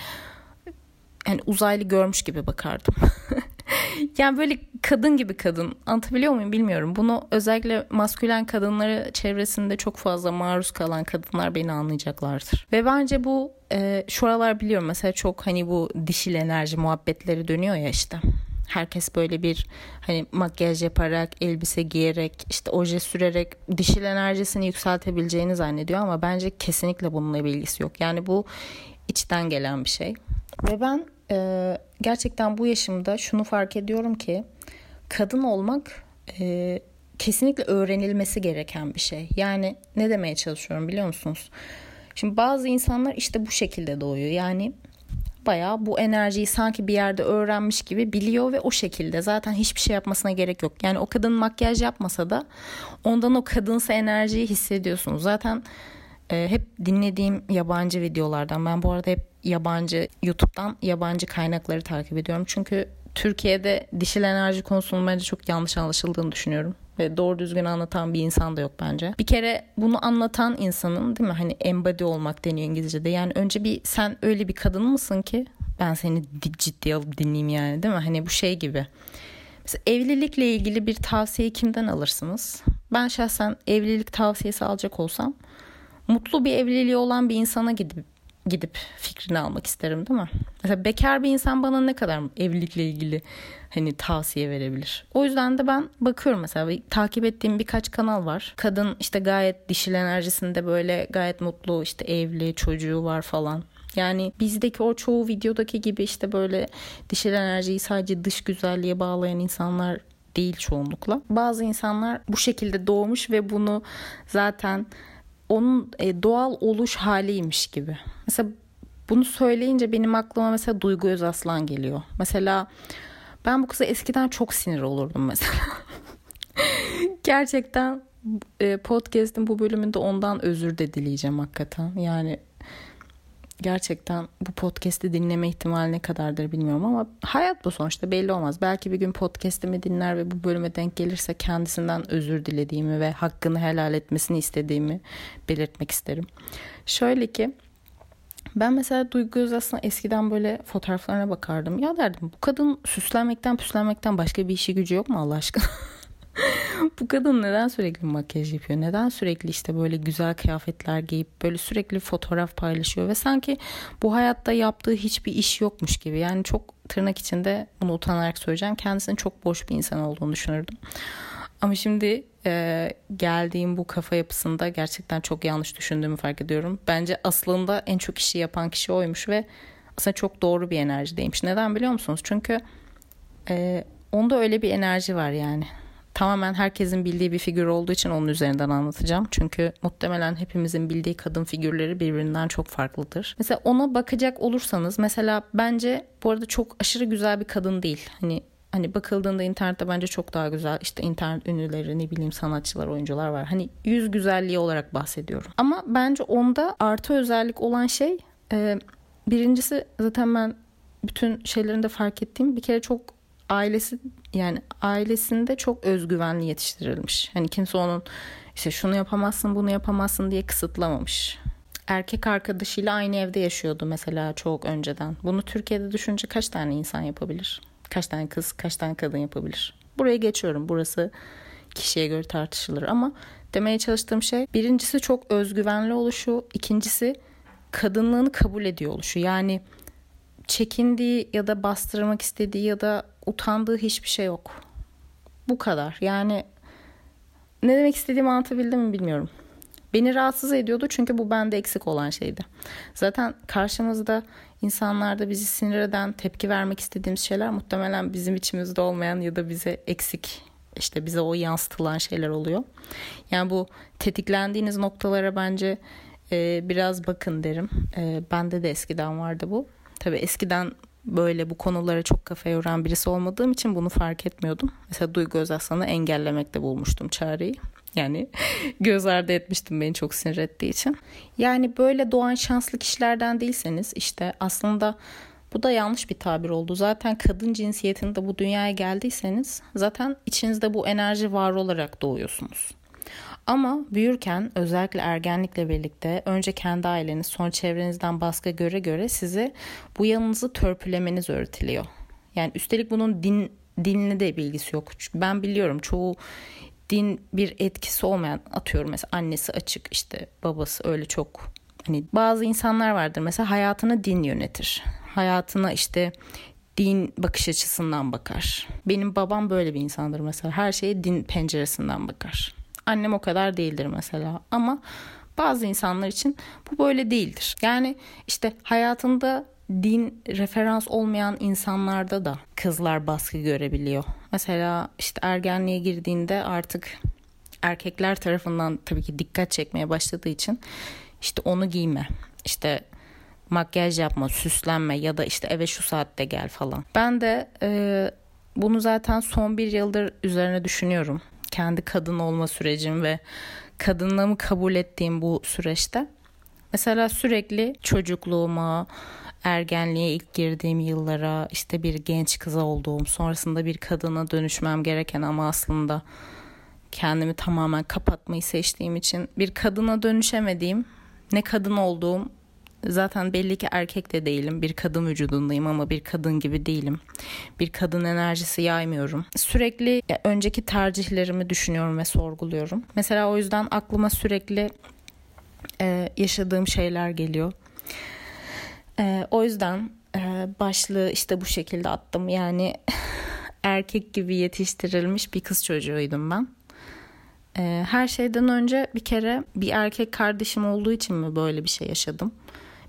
yani uzaylı görmüş gibi bakardım. *laughs* *laughs* yani böyle kadın gibi kadın anlatabiliyor muyum bilmiyorum. Bunu özellikle maskülen kadınları çevresinde çok fazla maruz kalan kadınlar beni anlayacaklardır. Ve bence bu e, şu aralar biliyorum mesela çok hani bu dişil enerji muhabbetleri dönüyor ya işte. Herkes böyle bir hani makyaj yaparak, elbise giyerek, işte oje sürerek dişil enerjisini yükseltebileceğini zannediyor ama bence kesinlikle bununla bir ilgisi yok. Yani bu içten gelen bir şey. Ve ben e, gerçekten bu yaşımda şunu fark ediyorum ki kadın olmak e, kesinlikle öğrenilmesi gereken bir şey. Yani ne demeye çalışıyorum biliyor musunuz? Şimdi bazı insanlar işte bu şekilde doğuyor. Yani bayağı bu enerjiyi sanki bir yerde öğrenmiş gibi biliyor ve o şekilde zaten hiçbir şey yapmasına gerek yok. Yani o kadın makyaj yapmasa da ondan o kadınsa enerjiyi hissediyorsunuz. Zaten e, hep dinlediğim yabancı videolardan ben bu arada hep yabancı YouTube'dan yabancı kaynakları takip ediyorum. Çünkü Türkiye'de dişil enerji konusunun bence çok yanlış anlaşıldığını düşünüyorum. Ve doğru düzgün anlatan bir insan da yok bence. Bir kere bunu anlatan insanın değil mi hani embody olmak deniyor İngilizce'de. Yani önce bir sen öyle bir kadın mısın ki ben seni ciddiye alıp dinleyeyim yani değil mi? Hani bu şey gibi. Mesela evlilikle ilgili bir tavsiyeyi kimden alırsınız? Ben şahsen evlilik tavsiyesi alacak olsam mutlu bir evliliği olan bir insana gidip gidip fikrini almak isterim değil mi? Mesela bekar bir insan bana ne kadar evlilikle ilgili hani tavsiye verebilir. O yüzden de ben bakıyorum mesela takip ettiğim birkaç kanal var. Kadın işte gayet dişil enerjisinde böyle gayet mutlu işte evli çocuğu var falan. Yani bizdeki o çoğu videodaki gibi işte böyle dişil enerjiyi sadece dış güzelliğe bağlayan insanlar değil çoğunlukla. Bazı insanlar bu şekilde doğmuş ve bunu zaten onun e, doğal oluş haliymiş gibi. Mesela bunu söyleyince benim aklıma mesela Duygu Özaslan geliyor. Mesela ben bu kıza eskiden çok sinir olurdum mesela. *laughs* Gerçekten e, podcast'in bu bölümünde ondan özür de dileyeceğim hakikaten. Yani gerçekten bu podcast'i dinleme ihtimali ne kadardır bilmiyorum ama hayat bu sonuçta belli olmaz. Belki bir gün podcast'imi dinler ve bu bölüme denk gelirse kendisinden özür dilediğimi ve hakkını helal etmesini istediğimi belirtmek isterim. Şöyle ki ben mesela Duygu Özas'ın eskiden böyle fotoğraflarına bakardım. Ya derdim bu kadın süslenmekten püslenmekten başka bir işi gücü yok mu Allah aşkına? *laughs* bu kadın neden sürekli makyaj yapıyor? Neden sürekli işte böyle güzel kıyafetler giyip böyle sürekli fotoğraf paylaşıyor ve sanki bu hayatta yaptığı hiçbir iş yokmuş gibi. Yani çok tırnak içinde bunu utanarak söyleyeceğim. Kendisinin çok boş bir insan olduğunu düşünürdüm. Ama şimdi e, geldiğim bu kafa yapısında gerçekten çok yanlış düşündüğümü fark ediyorum. Bence aslında en çok işi yapan kişi oymuş ve aslında çok doğru bir enerjideymiş. Neden biliyor musunuz? Çünkü e, onda öyle bir enerji var yani. Tamamen herkesin bildiği bir figür olduğu için onun üzerinden anlatacağım. Çünkü muhtemelen hepimizin bildiği kadın figürleri birbirinden çok farklıdır. Mesela ona bakacak olursanız mesela bence bu arada çok aşırı güzel bir kadın değil. Hani hani bakıldığında internette bence çok daha güzel işte internet ünlüleri ne bileyim sanatçılar oyuncular var. Hani yüz güzelliği olarak bahsediyorum. Ama bence onda artı özellik olan şey e, birincisi zaten ben bütün şeylerinde fark ettiğim bir kere çok ailesi yani ailesinde çok özgüvenli yetiştirilmiş. Hani kimse onun işte şunu yapamazsın bunu yapamazsın diye kısıtlamamış. Erkek arkadaşıyla aynı evde yaşıyordu mesela çok önceden. Bunu Türkiye'de düşünce kaç tane insan yapabilir? Kaç tane kız, kaç tane kadın yapabilir? Buraya geçiyorum. Burası kişiye göre tartışılır ama demeye çalıştığım şey birincisi çok özgüvenli oluşu, ikincisi kadınlığını kabul ediyor oluşu. Yani çekindiği ya da bastırmak istediği ya da utandığı hiçbir şey yok. Bu kadar. Yani ne demek istediğimi anlatabildim mi bilmiyorum. Beni rahatsız ediyordu çünkü bu bende eksik olan şeydi. Zaten karşımızda insanlarda bizi sinir eden, tepki vermek istediğimiz şeyler muhtemelen bizim içimizde olmayan ya da bize eksik işte bize o yansıtılan şeyler oluyor. Yani bu tetiklendiğiniz noktalara bence e, biraz bakın derim. E, bende de eskiden vardı bu. Tabii eskiden böyle bu konulara çok kafa yoran birisi olmadığım için bunu fark etmiyordum. Mesela Duygu Özaslan'ı engellemekte bulmuştum çareyi. Yani *laughs* göz ardı etmiştim beni çok sinir ettiği için. Yani böyle doğan şanslı kişilerden değilseniz işte aslında bu da yanlış bir tabir oldu. Zaten kadın cinsiyetinde bu dünyaya geldiyseniz zaten içinizde bu enerji var olarak doğuyorsunuz. Ama büyürken özellikle ergenlikle birlikte önce kendi aileniz sonra çevrenizden baskı göre göre sizi bu yanınızı törpülemeniz öğretiliyor. Yani üstelik bunun din dinle de bilgisi yok. Ben biliyorum çoğu din bir etkisi olmayan atıyorum mesela annesi açık işte babası öyle çok hani bazı insanlar vardır mesela hayatını din yönetir. Hayatına işte din bakış açısından bakar. Benim babam böyle bir insandır mesela. Her şeye din penceresinden bakar. Annem o kadar değildir mesela. Ama bazı insanlar için bu böyle değildir. Yani işte hayatında din referans olmayan insanlarda da kızlar baskı görebiliyor. Mesela işte ergenliğe girdiğinde artık erkekler tarafından tabii ki dikkat çekmeye başladığı için işte onu giyme, işte makyaj yapma, süslenme ya da işte eve şu saatte gel falan. Ben de e, bunu zaten son bir yıldır üzerine düşünüyorum. Kendi kadın olma sürecim ve kadınlığımı kabul ettiğim bu süreçte. Mesela sürekli çocukluğuma, ergenliğe ilk girdiğim yıllara işte bir genç kız olduğum sonrasında bir kadına dönüşmem gereken ama aslında kendimi tamamen kapatmayı seçtiğim için bir kadına dönüşemediğim ne kadın olduğum zaten belli ki erkek de değilim bir kadın vücudundayım ama bir kadın gibi değilim bir kadın enerjisi yaymıyorum sürekli önceki tercihlerimi düşünüyorum ve sorguluyorum mesela o yüzden aklıma sürekli e, yaşadığım şeyler geliyor ee, o yüzden e, başlığı işte bu şekilde attım. Yani *laughs* erkek gibi yetiştirilmiş bir kız çocuğuydum ben. Ee, her şeyden önce bir kere bir erkek kardeşim olduğu için mi böyle bir şey yaşadım?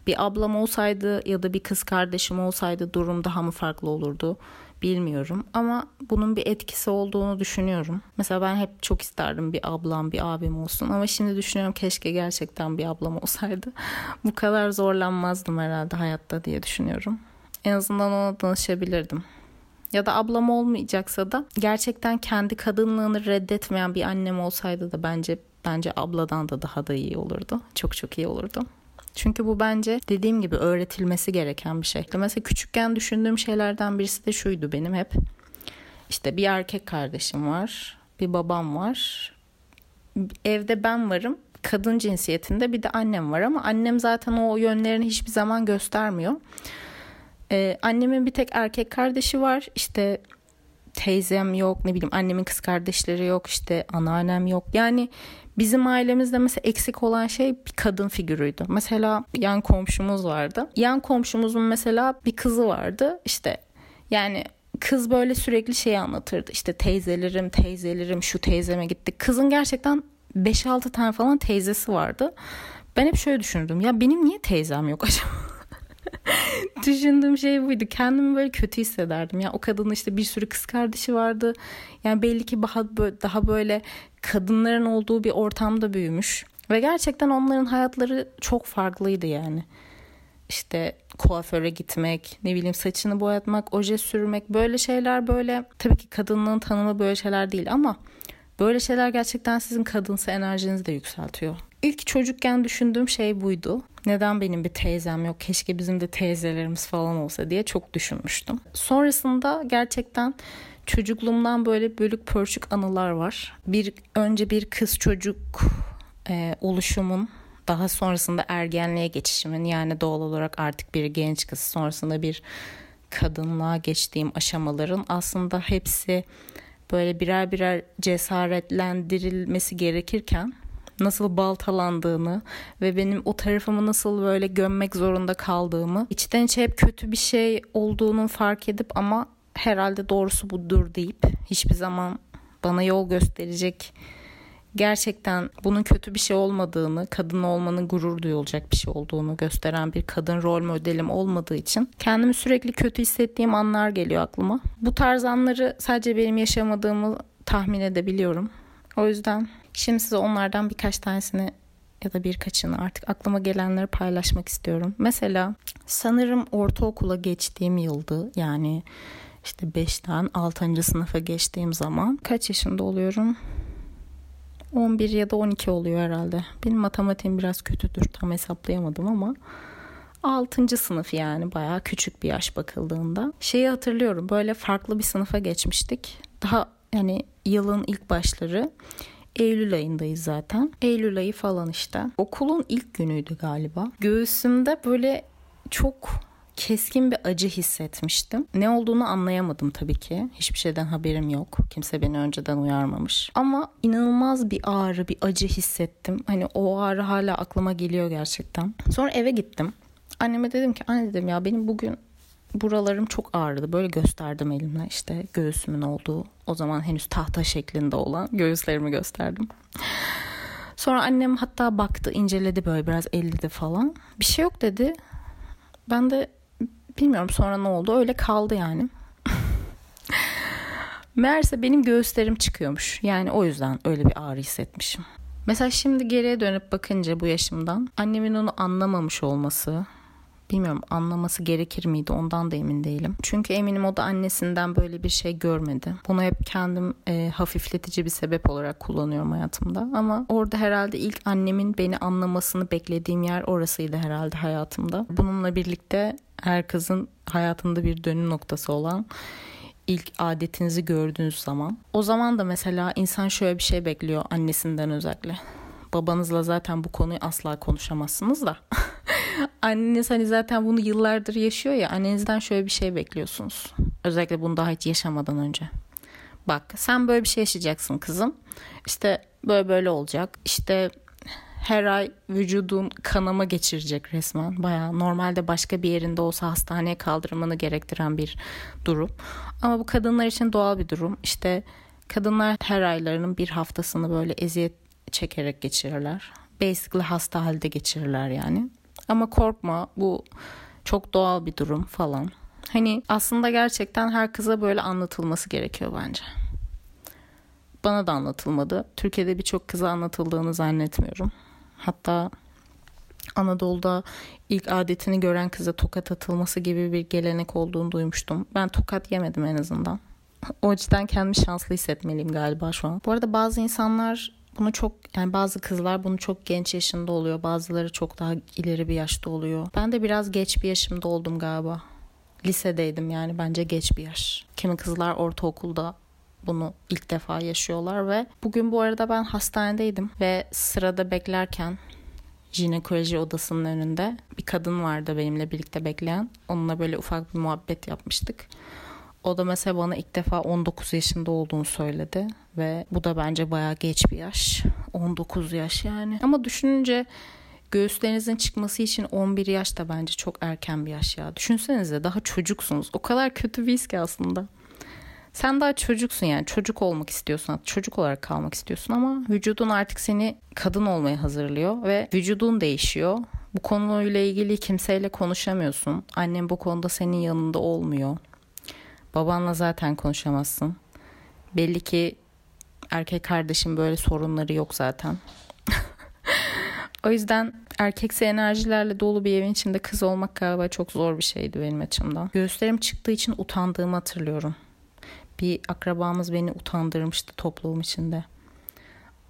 Bir ablam olsaydı ya da bir kız kardeşim olsaydı durum daha mı farklı olurdu? bilmiyorum ama bunun bir etkisi olduğunu düşünüyorum. Mesela ben hep çok isterdim bir ablam, bir abim olsun ama şimdi düşünüyorum keşke gerçekten bir ablam olsaydı. *laughs* Bu kadar zorlanmazdım herhalde hayatta diye düşünüyorum. En azından ona danışabilirdim. Ya da ablam olmayacaksa da gerçekten kendi kadınlığını reddetmeyen bir annem olsaydı da bence bence abladan da daha da iyi olurdu. Çok çok iyi olurdu. Çünkü bu bence dediğim gibi öğretilmesi gereken bir şey. Mesela küçükken düşündüğüm şeylerden birisi de şuydu benim hep. İşte bir erkek kardeşim var, bir babam var. Evde ben varım. Kadın cinsiyetinde bir de annem var ama annem zaten o yönlerini hiçbir zaman göstermiyor. Ee, annemin bir tek erkek kardeşi var. İşte teyzem yok ne bileyim annemin kız kardeşleri yok işte anneannem yok. Yani bizim ailemizde mesela eksik olan şey bir kadın figürüydü. Mesela yan komşumuz vardı. Yan komşumuzun mesela bir kızı vardı. İşte yani kız böyle sürekli şey anlatırdı. İşte teyzelerim, teyzelerim, şu teyzeme gitti. Kızın gerçekten 5-6 tane falan teyzesi vardı. Ben hep şöyle düşündüm. Ya benim niye teyzem yok acaba? *laughs* Düşündüğüm şey buydu. Kendimi böyle kötü hissederdim. Ya o kadının işte bir sürü kız kardeşi vardı. Yani belli ki daha böyle kadınların olduğu bir ortamda büyümüş. Ve gerçekten onların hayatları çok farklıydı yani. İşte kuaföre gitmek, ne bileyim saçını boyatmak, oje sürmek böyle şeyler böyle tabii ki kadınlığın tanımı böyle şeyler değil ama böyle şeyler gerçekten sizin kadınsı enerjinizi de yükseltiyor. İlk çocukken düşündüğüm şey buydu. Neden benim bir teyzem yok? Keşke bizim de teyzelerimiz falan olsa diye çok düşünmüştüm. Sonrasında gerçekten çocukluğumdan böyle bölük pörçük anılar var. Bir önce bir kız çocuk e, oluşumun daha sonrasında ergenliğe geçişimin yani doğal olarak artık bir genç kız sonrasında bir kadınlığa geçtiğim aşamaların aslında hepsi böyle birer birer cesaretlendirilmesi gerekirken nasıl baltalandığını ve benim o tarafımı nasıl böyle gömmek zorunda kaldığımı içten içe hep kötü bir şey olduğunu fark edip ama herhalde doğrusu budur deyip hiçbir zaman bana yol gösterecek gerçekten bunun kötü bir şey olmadığını, kadın olmanın gurur duyulacak bir şey olduğunu gösteren bir kadın rol modelim olmadığı için kendimi sürekli kötü hissettiğim anlar geliyor aklıma. Bu tarz anları sadece benim yaşamadığımı tahmin edebiliyorum. O yüzden şimdi size onlardan birkaç tanesini ya da birkaçını artık aklıma gelenleri paylaşmak istiyorum. Mesela sanırım ortaokula geçtiğim yıldı. Yani işte 5'ten 6. sınıfa geçtiğim zaman kaç yaşında oluyorum? 11 ya da 12 oluyor herhalde. Benim matematiğim biraz kötüdür. Tam hesaplayamadım ama 6. sınıf yani bayağı küçük bir yaş bakıldığında. Şeyi hatırlıyorum böyle farklı bir sınıfa geçmiştik. Daha yani yılın ilk başları. Eylül ayındayız zaten. Eylül ayı falan işte. Okulun ilk günüydü galiba. Göğsümde böyle çok keskin bir acı hissetmiştim. Ne olduğunu anlayamadım tabii ki. Hiçbir şeyden haberim yok. Kimse beni önceden uyarmamış. Ama inanılmaz bir ağrı, bir acı hissettim. Hani o ağrı hala aklıma geliyor gerçekten. Sonra eve gittim. Anneme dedim ki anne dedim ya benim bugün buralarım çok ağrıdı. Böyle gösterdim elimle işte göğsümün olduğu o zaman henüz tahta şeklinde olan göğüslerimi gösterdim. Sonra annem hatta baktı inceledi böyle biraz elledi falan. Bir şey yok dedi. Ben de bilmiyorum sonra ne oldu öyle kaldı yani. *laughs* Meğerse benim göğüslerim çıkıyormuş. Yani o yüzden öyle bir ağrı hissetmişim. Mesela şimdi geriye dönüp bakınca bu yaşımdan annemin onu anlamamış olması, bilmiyorum anlaması gerekir miydi ondan da emin değilim. Çünkü eminim o da annesinden böyle bir şey görmedi. Bunu hep kendim e, hafifletici bir sebep olarak kullanıyorum hayatımda. Ama orada herhalde ilk annemin beni anlamasını beklediğim yer orasıydı herhalde hayatımda. Bununla birlikte her kızın hayatında bir dönüm noktası olan ilk adetinizi gördüğünüz zaman. O zaman da mesela insan şöyle bir şey bekliyor annesinden özellikle. Babanızla zaten bu konuyu asla konuşamazsınız da. *laughs* Anneniz hani zaten bunu yıllardır yaşıyor ya annenizden şöyle bir şey bekliyorsunuz. Özellikle bunu daha hiç yaşamadan önce. Bak sen böyle bir şey yaşayacaksın kızım. İşte böyle böyle olacak. İşte her ay vücudun kanama geçirecek resmen. Baya normalde başka bir yerinde olsa hastaneye kaldırmanı gerektiren bir durum. Ama bu kadınlar için doğal bir durum. İşte kadınlar her aylarının bir haftasını böyle eziyet çekerek geçirirler. Basically hasta halde geçirirler yani. Ama korkma bu çok doğal bir durum falan. Hani aslında gerçekten her kıza böyle anlatılması gerekiyor bence. Bana da anlatılmadı. Türkiye'de birçok kıza anlatıldığını zannetmiyorum. Hatta Anadolu'da ilk adetini gören kıza tokat atılması gibi bir gelenek olduğunu duymuştum. Ben tokat yemedim en azından. *laughs* O açıdan kendimi şanslı hissetmeliyim galiba şu an. Bu arada bazı insanlar bunu çok yani bazı kızlar bunu çok genç yaşında oluyor. Bazıları çok daha ileri bir yaşta oluyor. Ben de biraz geç bir yaşımda oldum galiba. Lisedeydim yani bence geç bir yaş. Kimi kızlar ortaokulda bunu ilk defa yaşıyorlar ve bugün bu arada ben hastanedeydim ve sırada beklerken jinekoloji odasının önünde bir kadın vardı benimle birlikte bekleyen. Onunla böyle ufak bir muhabbet yapmıştık. O da mesela bana ilk defa 19 yaşında olduğunu söyledi ve bu da bence bayağı geç bir yaş. 19 yaş yani. Ama düşününce göğüslerinizin çıkması için 11 yaş da bence çok erken bir yaş ya. Düşünsenize daha çocuksunuz. O kadar kötü bir his ki aslında. Sen daha çocuksun yani çocuk olmak istiyorsun çocuk olarak kalmak istiyorsun ama vücudun artık seni kadın olmaya hazırlıyor ve vücudun değişiyor. Bu konuyla ilgili kimseyle konuşamıyorsun. Annem bu konuda senin yanında olmuyor. Babanla zaten konuşamazsın. Belli ki erkek kardeşim böyle sorunları yok zaten. *laughs* o yüzden erkeksi enerjilerle dolu bir evin içinde kız olmak galiba çok zor bir şeydi benim açımdan. Göğüslerim çıktığı için utandığımı hatırlıyorum. Bir akrabamız beni utandırmıştı toplum içinde.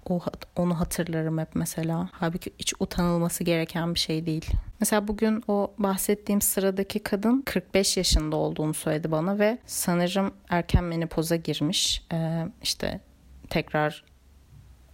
O, onu hatırlarım hep mesela. Halbuki hiç utanılması gereken bir şey değil. Mesela bugün o bahsettiğim sıradaki kadın 45 yaşında olduğunu söyledi bana ve sanırım erken menopoza girmiş. Ee, işte tekrar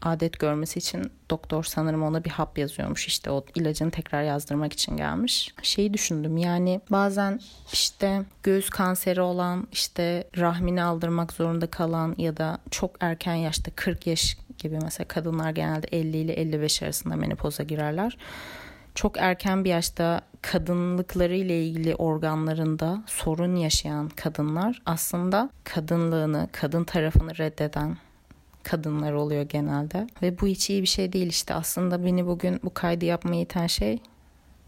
adet görmesi için doktor sanırım ona bir hap yazıyormuş işte o ilacını tekrar yazdırmak için gelmiş. Şeyi düşündüm yani bazen işte göğüs kanseri olan işte rahmini aldırmak zorunda kalan ya da çok erken yaşta 40 yaş gibi mesela kadınlar genelde 50 ile 55 arasında menopoza girerler. Çok erken bir yaşta kadınlıkları ile ilgili organlarında sorun yaşayan kadınlar aslında kadınlığını, kadın tarafını reddeden kadınlar oluyor genelde. Ve bu hiç iyi bir şey değil işte. Aslında beni bugün bu kaydı yapmaya iten şey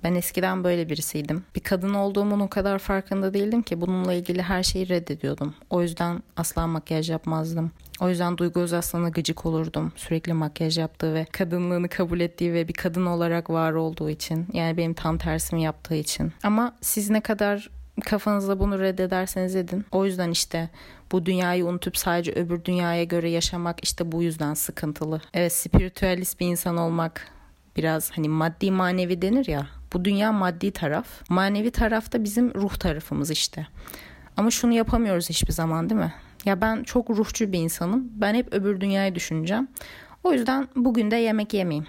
ben eskiden böyle birisiydim. Bir kadın olduğumun o kadar farkında değildim ki bununla ilgili her şeyi reddediyordum. O yüzden asla makyaj yapmazdım. O yüzden Duygu Özaslan'a gıcık olurdum. Sürekli makyaj yaptığı ve kadınlığını kabul ettiği ve bir kadın olarak var olduğu için. Yani benim tam tersimi yaptığı için. Ama siz ne kadar kafanızda bunu reddederseniz edin. O yüzden işte bu dünyayı unutup sadece öbür dünyaya göre yaşamak işte bu yüzden sıkıntılı. Evet spiritüalist bir insan olmak biraz hani maddi manevi denir ya. Bu dünya maddi taraf. Manevi tarafta bizim ruh tarafımız işte. Ama şunu yapamıyoruz hiçbir zaman değil mi? Ya ben çok ruhçu bir insanım. Ben hep öbür dünyayı düşüneceğim. O yüzden bugün de yemek yemeyeyim.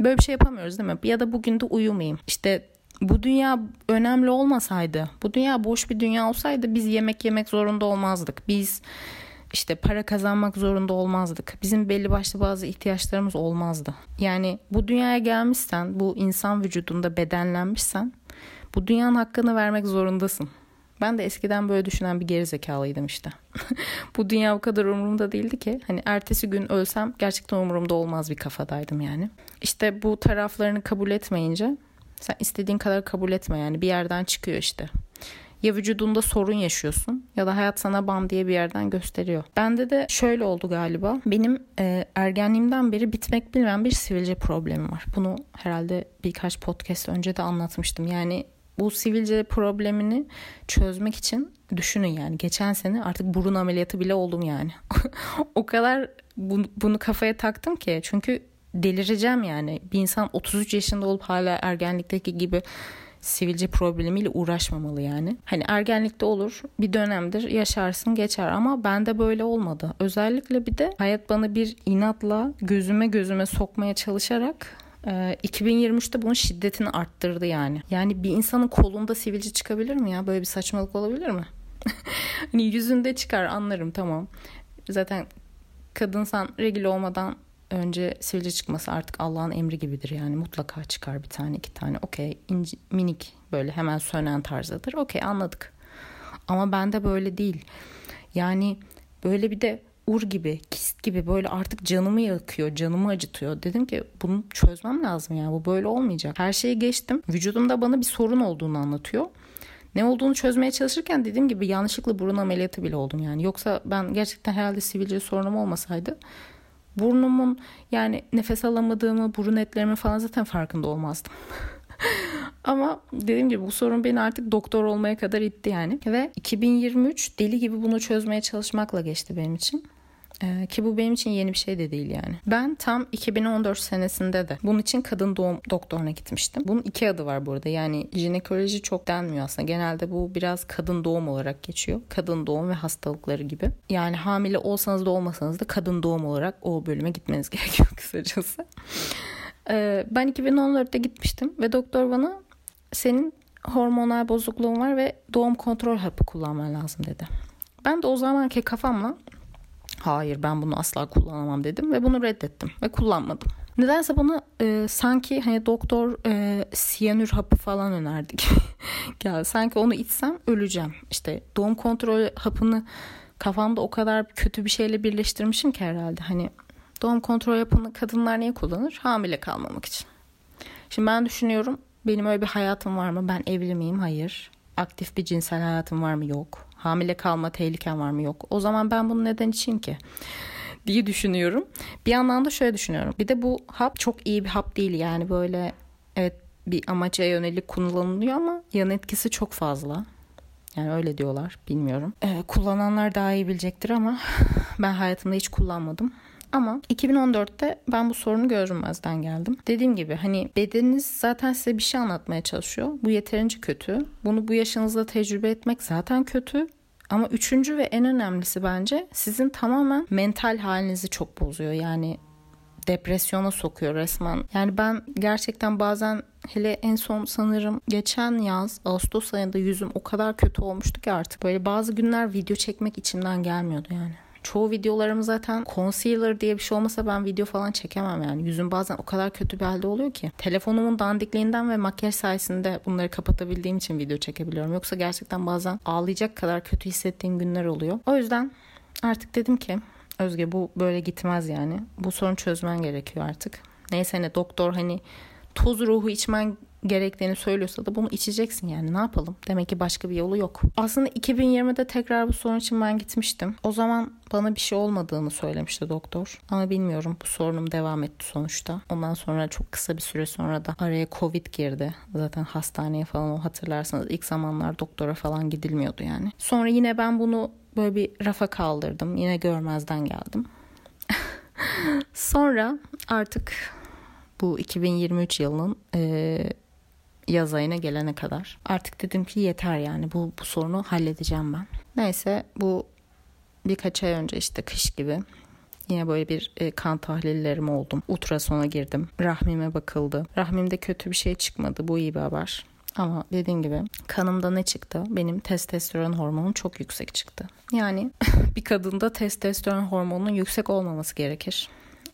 Böyle bir şey yapamıyoruz değil mi? Ya da bugün de uyumayayım. İşte bu dünya önemli olmasaydı, bu dünya boş bir dünya olsaydı biz yemek yemek zorunda olmazdık. Biz işte para kazanmak zorunda olmazdık. Bizim belli başlı bazı ihtiyaçlarımız olmazdı. Yani bu dünyaya gelmişsen, bu insan vücudunda bedenlenmişsen bu dünyanın hakkını vermek zorundasın. Ben de eskiden böyle düşünen bir gerizekalıydım işte. *laughs* bu dünya o kadar umurumda değildi ki. Hani ertesi gün ölsem gerçekten umurumda olmaz bir kafadaydım yani. İşte bu taraflarını kabul etmeyince sen istediğin kadar kabul etme yani bir yerden çıkıyor işte. Ya vücudunda sorun yaşıyorsun ya da hayat sana bam diye bir yerden gösteriyor. Bende de şöyle oldu galiba. Benim e, ergenliğimden beri bitmek bilmeyen bir sivilce problemim var. Bunu herhalde birkaç podcast önce de anlatmıştım. Yani bu sivilce problemini çözmek için düşünün yani geçen sene artık burun ameliyatı bile oldum yani. *laughs* o kadar bunu, bunu kafaya taktım ki çünkü delireceğim yani. Bir insan 33 yaşında olup hala ergenlikteki gibi sivilce problemiyle uğraşmamalı yani. Hani ergenlikte olur bir dönemdir yaşarsın geçer ama bende böyle olmadı. Özellikle bir de hayat bana bir inatla gözüme gözüme sokmaya çalışarak 2023'te e, bunun şiddetini arttırdı yani. Yani bir insanın kolunda sivilce çıkabilir mi ya? Böyle bir saçmalık olabilir mi? *laughs* hani yüzünde çıkar anlarım tamam. Zaten kadınsan regil olmadan önce sivilce çıkması artık Allah'ın emri gibidir yani. Mutlaka çıkar bir tane iki tane. Okey minik böyle hemen sönen tarzdadır okey anladık. Ama bende böyle değil. Yani böyle bir de ur gibi kist gibi böyle artık canımı yakıyor canımı acıtıyor. Dedim ki bunu çözmem lazım yani bu böyle olmayacak. Her şeyi geçtim. Vücudumda bana bir sorun olduğunu anlatıyor. Ne olduğunu çözmeye çalışırken dediğim gibi yanlışlıkla burun ameliyatı bile oldum yani. Yoksa ben gerçekten herhalde sivilce sorunum olmasaydı burnumun yani nefes alamadığımı, burun etlerimin falan zaten farkında olmazdım. *laughs* Ama dediğim gibi bu sorun beni artık doktor olmaya kadar itti yani. Ve 2023 deli gibi bunu çözmeye çalışmakla geçti benim için. Ee, ki bu benim için yeni bir şey de değil yani. Ben tam 2014 senesinde de bunun için kadın doğum doktoruna gitmiştim. Bunun iki adı var burada. Yani jinekoloji çok denmiyor aslında. Genelde bu biraz kadın doğum olarak geçiyor. Kadın doğum ve hastalıkları gibi. Yani hamile olsanız da olmasanız da kadın doğum olarak o bölüme gitmeniz *laughs* gerekiyor kısacası. Ee, ben 2014'te gitmiştim ve doktor bana senin hormonal bozukluğun var ve doğum kontrol hapı kullanman lazım dedi. Ben de o zamanki kafamla hayır ben bunu asla kullanamam dedim ve bunu reddettim ve kullanmadım. Nedense bana e, sanki hani doktor e, siyanür hapı falan önerdi gibi *laughs* Sanki onu içsem öleceğim. İşte doğum kontrol hapını kafamda o kadar kötü bir şeyle birleştirmişim ki herhalde. Hani doğum kontrol hapını kadınlar niye kullanır? Hamile kalmamak için. Şimdi ben düşünüyorum benim öyle bir hayatım var mı? Ben evli miyim? Hayır. Aktif bir cinsel hayatım var mı? Yok. Hamile kalma tehlikem var mı? Yok. O zaman ben bunu neden içeyim ki? diye düşünüyorum. Bir yandan da şöyle düşünüyorum. Bir de bu hap çok iyi bir hap değil yani böyle evet bir amaca yönelik kullanılıyor ama yan etkisi çok fazla. Yani öyle diyorlar bilmiyorum. Ee, kullananlar daha iyi bilecektir ama *laughs* ben hayatımda hiç kullanmadım. Ama 2014'te ben bu sorunu görünmezden geldim. Dediğim gibi hani bedeniniz zaten size bir şey anlatmaya çalışıyor. Bu yeterince kötü. Bunu bu yaşınızda tecrübe etmek zaten kötü. Ama üçüncü ve en önemlisi bence sizin tamamen mental halinizi çok bozuyor. Yani depresyona sokuyor resmen. Yani ben gerçekten bazen hele en son sanırım geçen yaz Ağustos ayında yüzüm o kadar kötü olmuştu ki artık böyle bazı günler video çekmek içimden gelmiyordu yani. Çoğu videolarım zaten concealer diye bir şey olmasa ben video falan çekemem yani. Yüzüm bazen o kadar kötü bir halde oluyor ki. Telefonumun dandikliğinden ve makyaj sayesinde bunları kapatabildiğim için video çekebiliyorum. Yoksa gerçekten bazen ağlayacak kadar kötü hissettiğim günler oluyor. O yüzden artık dedim ki Özge bu böyle gitmez yani. Bu sorunu çözmen gerekiyor artık. Neyse ne doktor hani toz ruhu içmen gerektiğini söylüyorsa da bunu içeceksin yani ne yapalım? Demek ki başka bir yolu yok. Aslında 2020'de tekrar bu sorun için ben gitmiştim. O zaman bana bir şey olmadığını söylemişti doktor. Ama bilmiyorum bu sorunum devam etti sonuçta. Ondan sonra çok kısa bir süre sonra da araya Covid girdi. Zaten hastaneye falan o hatırlarsanız ilk zamanlar doktora falan gidilmiyordu yani. Sonra yine ben bunu böyle bir rafa kaldırdım. Yine görmezden geldim. *laughs* sonra artık bu 2023 yılının e, yaz ayına gelene kadar. Artık dedim ki yeter yani bu, bu sorunu halledeceğim ben. Neyse bu birkaç ay önce işte kış gibi Yine böyle bir e, kan tahlillerim oldum. Ultrasona girdim. Rahmime bakıldı. Rahmimde kötü bir şey çıkmadı. Bu iyi bir haber. Ama dediğim gibi kanımda ne çıktı? Benim testosteron hormonum çok yüksek çıktı. Yani *laughs* bir kadında testosteron hormonunun yüksek olmaması gerekir.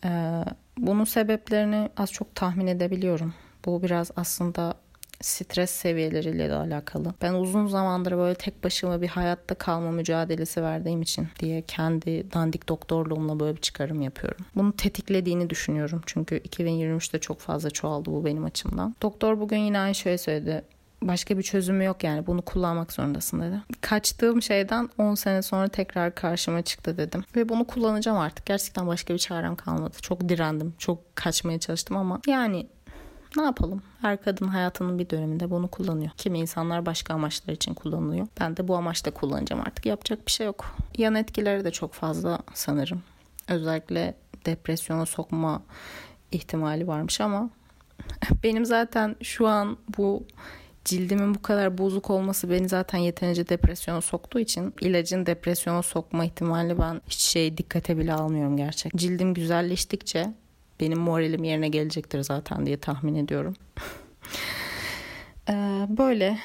Ee, bunun sebeplerini az çok tahmin edebiliyorum. Bu biraz aslında stres seviyeleriyle de alakalı. Ben uzun zamandır böyle tek başıma bir hayatta kalma mücadelesi verdiğim için diye kendi dandik doktorluğumla böyle bir çıkarım yapıyorum. Bunu tetiklediğini düşünüyorum. Çünkü 2023'te çok fazla çoğaldı bu benim açımdan. Doktor bugün yine aynı şey söyledi başka bir çözümü yok yani bunu kullanmak zorundasın dedi. Kaçtığım şeyden 10 sene sonra tekrar karşıma çıktı dedim. Ve bunu kullanacağım artık. Gerçekten başka bir çarem kalmadı. Çok direndim. Çok kaçmaya çalıştım ama yani ne yapalım? Her kadın hayatının bir döneminde bunu kullanıyor. Kimi insanlar başka amaçlar için kullanılıyor. Ben de bu amaçla kullanacağım artık. Yapacak bir şey yok. Yan etkileri de çok fazla sanırım. Özellikle depresyona sokma ihtimali varmış ama *laughs* benim zaten şu an bu cildimin bu kadar bozuk olması beni zaten yeterince depresyona soktuğu için ilacın depresyona sokma ihtimali ben hiç şey dikkate bile almıyorum gerçek. Cildim güzelleştikçe benim moralim yerine gelecektir zaten diye tahmin ediyorum. *laughs* ee, böyle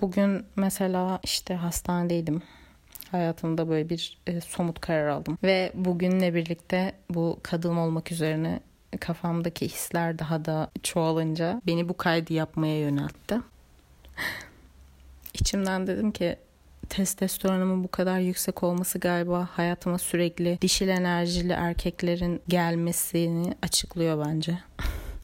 bugün mesela işte hastanedeydim. Hayatımda böyle bir e, somut karar aldım. Ve bugünle birlikte bu kadın olmak üzerine kafamdaki hisler daha da çoğalınca beni bu kaydı yapmaya yöneltti. *laughs* İçimden dedim ki testosteronumun bu kadar yüksek olması galiba hayatıma sürekli dişil enerjili erkeklerin gelmesini açıklıyor bence.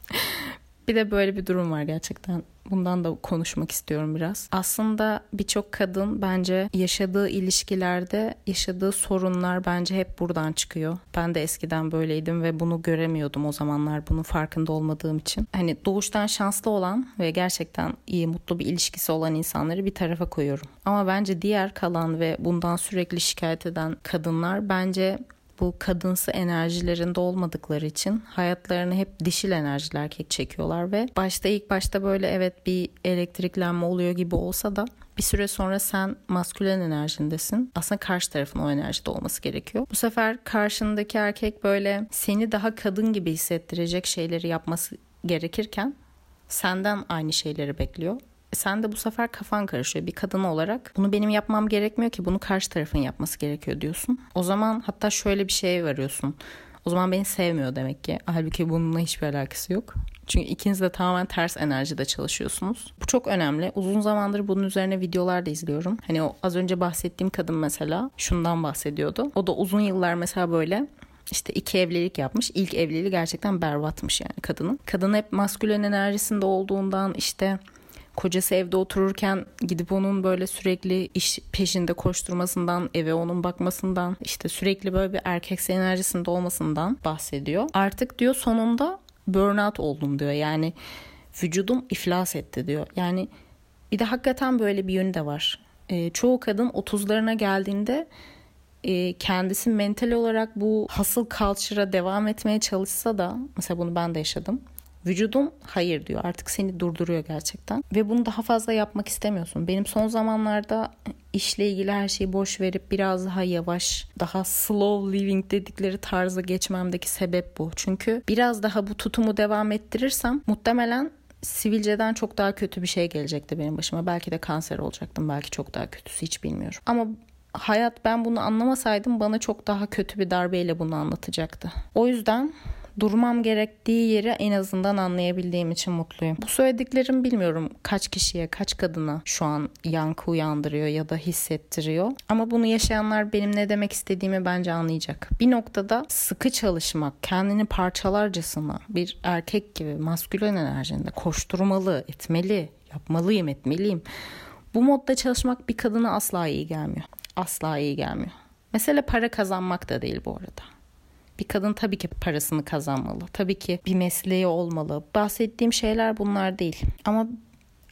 *laughs* bir de böyle bir durum var gerçekten. Bundan da konuşmak istiyorum biraz. Aslında birçok kadın bence yaşadığı ilişkilerde yaşadığı sorunlar bence hep buradan çıkıyor. Ben de eskiden böyleydim ve bunu göremiyordum o zamanlar bunun farkında olmadığım için. Hani doğuştan şanslı olan ve gerçekten iyi mutlu bir ilişkisi olan insanları bir tarafa koyuyorum. Ama bence diğer kalan ve bundan sürekli şikayet eden kadınlar bence bu kadınsı enerjilerinde olmadıkları için hayatlarını hep dişil enerjiler erkek çekiyorlar ve başta ilk başta böyle evet bir elektriklenme oluyor gibi olsa da bir süre sonra sen maskülen enerjindesin. Aslında karşı tarafın o enerjide olması gerekiyor. Bu sefer karşındaki erkek böyle seni daha kadın gibi hissettirecek şeyleri yapması gerekirken senden aynı şeyleri bekliyor. Sen de bu sefer kafan karışıyor bir kadın olarak. Bunu benim yapmam gerekmiyor ki bunu karşı tarafın yapması gerekiyor diyorsun. O zaman hatta şöyle bir şeye varıyorsun. O zaman beni sevmiyor demek ki. Halbuki bununla hiçbir alakası yok. Çünkü ikiniz de tamamen ters enerjide çalışıyorsunuz. Bu çok önemli. Uzun zamandır bunun üzerine videolar da izliyorum. Hani o az önce bahsettiğim kadın mesela şundan bahsediyordu. O da uzun yıllar mesela böyle işte iki evlilik yapmış. İlk evliliği gerçekten berbatmış yani kadının. Kadın hep maskülen enerjisinde olduğundan işte kocası evde otururken gidip onun böyle sürekli iş peşinde koşturmasından, eve onun bakmasından, işte sürekli böyle bir erkek enerjisinde olmasından bahsediyor. Artık diyor sonunda burnout oldum diyor. Yani vücudum iflas etti diyor. Yani bir de hakikaten böyle bir yönü de var. E, çoğu kadın 30'larına geldiğinde e, kendisi mental olarak bu hasıl culture'a devam etmeye çalışsa da mesela bunu ben de yaşadım. Vücudun hayır diyor artık seni durduruyor gerçekten ve bunu daha fazla yapmak istemiyorsun. Benim son zamanlarda işle ilgili her şeyi boş verip biraz daha yavaş, daha slow living dedikleri tarza geçmemdeki sebep bu. Çünkü biraz daha bu tutumu devam ettirirsem muhtemelen sivilceden çok daha kötü bir şey gelecekti benim başıma. Belki de kanser olacaktım. Belki çok daha kötüsü hiç bilmiyorum. Ama hayat ben bunu anlamasaydım bana çok daha kötü bir darbeyle bunu anlatacaktı. O yüzden durmam gerektiği yeri en azından anlayabildiğim için mutluyum. Bu söylediklerim bilmiyorum kaç kişiye, kaç kadına şu an yankı uyandırıyor ya da hissettiriyor. Ama bunu yaşayanlar benim ne demek istediğimi bence anlayacak. Bir noktada sıkı çalışmak, kendini parçalarcasına bir erkek gibi maskülen enerjinde koşturmalı, etmeli, yapmalıyım, etmeliyim. Bu modda çalışmak bir kadına asla iyi gelmiyor. Asla iyi gelmiyor. Mesele para kazanmak da değil bu arada. Bir kadın tabii ki parasını kazanmalı. Tabii ki bir mesleği olmalı. Bahsettiğim şeyler bunlar değil. Ama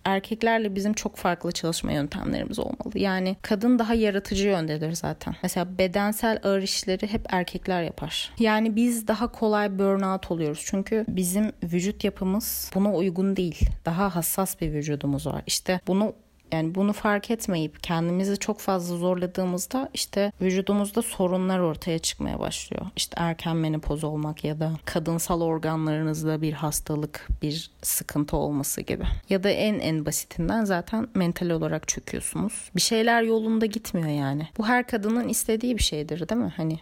erkeklerle bizim çok farklı çalışma yöntemlerimiz olmalı. Yani kadın daha yaratıcı yöndedir zaten. Mesela bedensel ağır işleri hep erkekler yapar. Yani biz daha kolay burnout oluyoruz. Çünkü bizim vücut yapımız buna uygun değil. Daha hassas bir vücudumuz var. İşte bunu yani bunu fark etmeyip kendimizi çok fazla zorladığımızda işte vücudumuzda sorunlar ortaya çıkmaya başlıyor. İşte erken menopoz olmak ya da kadınsal organlarınızda bir hastalık, bir sıkıntı olması gibi. Ya da en en basitinden zaten mental olarak çöküyorsunuz. Bir şeyler yolunda gitmiyor yani. Bu her kadının istediği bir şeydir değil mi? Hani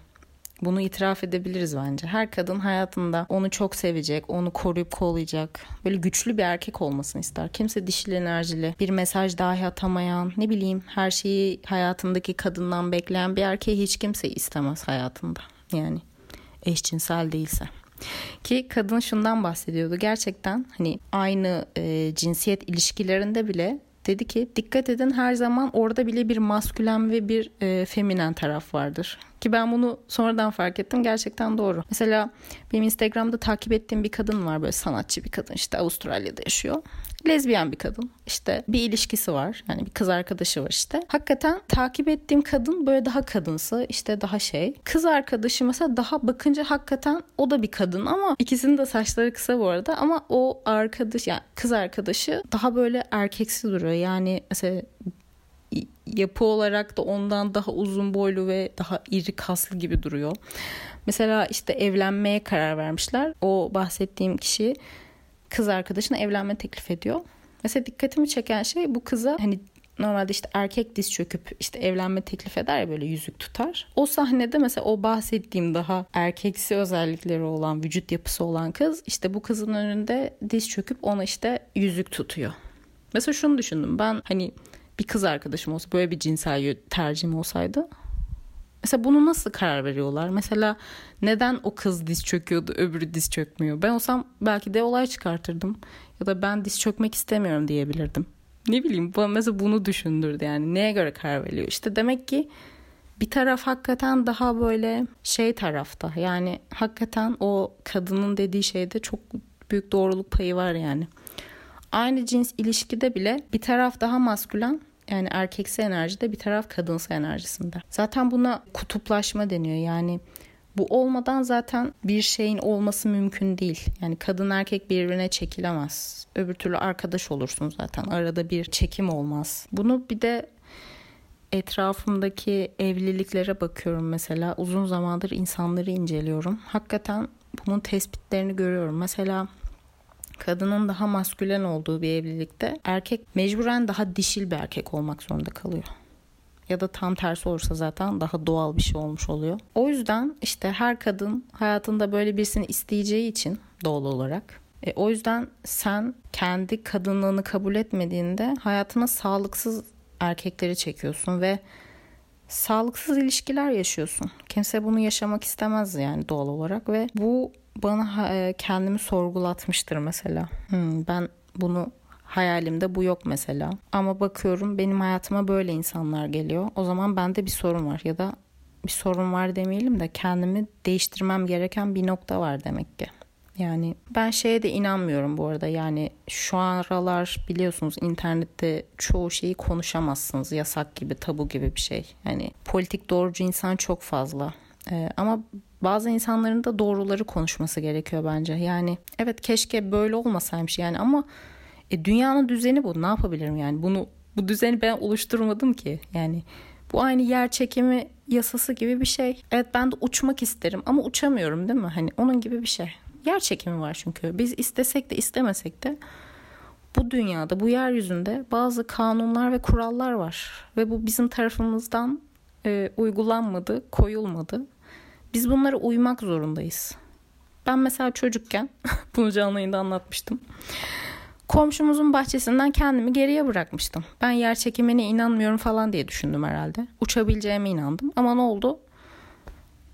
bunu itiraf edebiliriz bence. Her kadın hayatında onu çok sevecek, onu koruyup kollayacak, böyle güçlü bir erkek olmasını ister. Kimse dişil enerjili, bir mesaj dahi atamayan, ne bileyim her şeyi hayatındaki kadından bekleyen bir erkeği hiç kimse istemez hayatında. Yani eşcinsel değilse. Ki kadın şundan bahsediyordu. Gerçekten hani aynı e, cinsiyet ilişkilerinde bile dedi ki dikkat edin her zaman orada bile bir maskülen ve bir e, feminen taraf vardır. Ki ben bunu sonradan fark ettim. Gerçekten doğru. Mesela benim Instagram'da takip ettiğim bir kadın var. Böyle sanatçı bir kadın. işte Avustralya'da yaşıyor. Lezbiyen bir kadın. İşte bir ilişkisi var. Yani bir kız arkadaşı var işte. Hakikaten takip ettiğim kadın böyle daha kadınsı. işte daha şey. Kız arkadaşı mesela daha bakınca hakikaten o da bir kadın ama ikisinin de saçları kısa bu arada. Ama o arkadaş yani kız arkadaşı daha böyle erkeksi duruyor. Yani mesela yapı olarak da ondan daha uzun boylu ve daha iri kaslı gibi duruyor. Mesela işte evlenmeye karar vermişler. O bahsettiğim kişi kız arkadaşına evlenme teklif ediyor. Mesela dikkatimi çeken şey bu kıza hani normalde işte erkek diz çöküp işte evlenme teklif eder ya böyle yüzük tutar. O sahnede mesela o bahsettiğim daha erkeksi özellikleri olan vücut yapısı olan kız işte bu kızın önünde diz çöküp ona işte yüzük tutuyor. Mesela şunu düşündüm ben hani bir kız arkadaşım olsa böyle bir cinsel tercihim olsaydı Mesela bunu nasıl karar veriyorlar? Mesela neden o kız diz çöküyordu öbürü diz çökmüyor? Ben olsam belki de olay çıkartırdım. Ya da ben diz çökmek istemiyorum diyebilirdim. Ne bileyim bana mesela bunu düşündürdü yani. Neye göre karar veriyor? İşte demek ki bir taraf hakikaten daha böyle şey tarafta. Yani hakikaten o kadının dediği şeyde çok büyük doğruluk payı var yani aynı cins ilişkide bile bir taraf daha maskülen yani erkeksi enerjide bir taraf kadınsı enerjisinde. Zaten buna kutuplaşma deniyor. Yani bu olmadan zaten bir şeyin olması mümkün değil. Yani kadın erkek birbirine çekilemez. Öbür türlü arkadaş olursun zaten. Arada bir çekim olmaz. Bunu bir de etrafımdaki evliliklere bakıyorum mesela. Uzun zamandır insanları inceliyorum. Hakikaten bunun tespitlerini görüyorum. Mesela kadının daha maskülen olduğu bir evlilikte erkek mecburen daha dişil bir erkek olmak zorunda kalıyor. Ya da tam tersi olursa zaten daha doğal bir şey olmuş oluyor. O yüzden işte her kadın hayatında böyle birisini isteyeceği için doğal olarak e, o yüzden sen kendi kadınlığını kabul etmediğinde hayatına sağlıksız erkekleri çekiyorsun ve sağlıksız ilişkiler yaşıyorsun. Kimse bunu yaşamak istemez yani doğal olarak ve bu bana e, kendimi sorgulatmıştır mesela. Hmm, ben bunu hayalimde bu yok mesela. Ama bakıyorum benim hayatıma böyle insanlar geliyor. O zaman bende bir sorun var ya da bir sorun var demeyelim de kendimi değiştirmem gereken bir nokta var demek ki. Yani ben şeye de inanmıyorum bu arada. Yani şu aralar biliyorsunuz internette çoğu şeyi konuşamazsınız. Yasak gibi, tabu gibi bir şey. Yani politik doğrucu insan çok fazla. Ee, ama bazı insanların da doğruları konuşması gerekiyor bence. Yani evet keşke böyle olmasaymış yani ama e, dünyanın düzeni bu. Ne yapabilirim yani? Bunu bu düzeni ben oluşturmadım ki. Yani bu aynı yer çekimi yasası gibi bir şey. Evet ben de uçmak isterim ama uçamıyorum değil mi? Hani onun gibi bir şey. Yer çekimi var çünkü. Biz istesek de istemesek de bu dünyada, bu yeryüzünde bazı kanunlar ve kurallar var. Ve bu bizim tarafımızdan e, uygulanmadı, koyulmadı. Biz bunlara uymak zorundayız. Ben mesela çocukken, *laughs* bunu canlı yayında anlatmıştım. Komşumuzun bahçesinden kendimi geriye bırakmıştım. Ben yer çekimine inanmıyorum falan diye düşündüm herhalde. Uçabileceğime inandım. Ama ne oldu?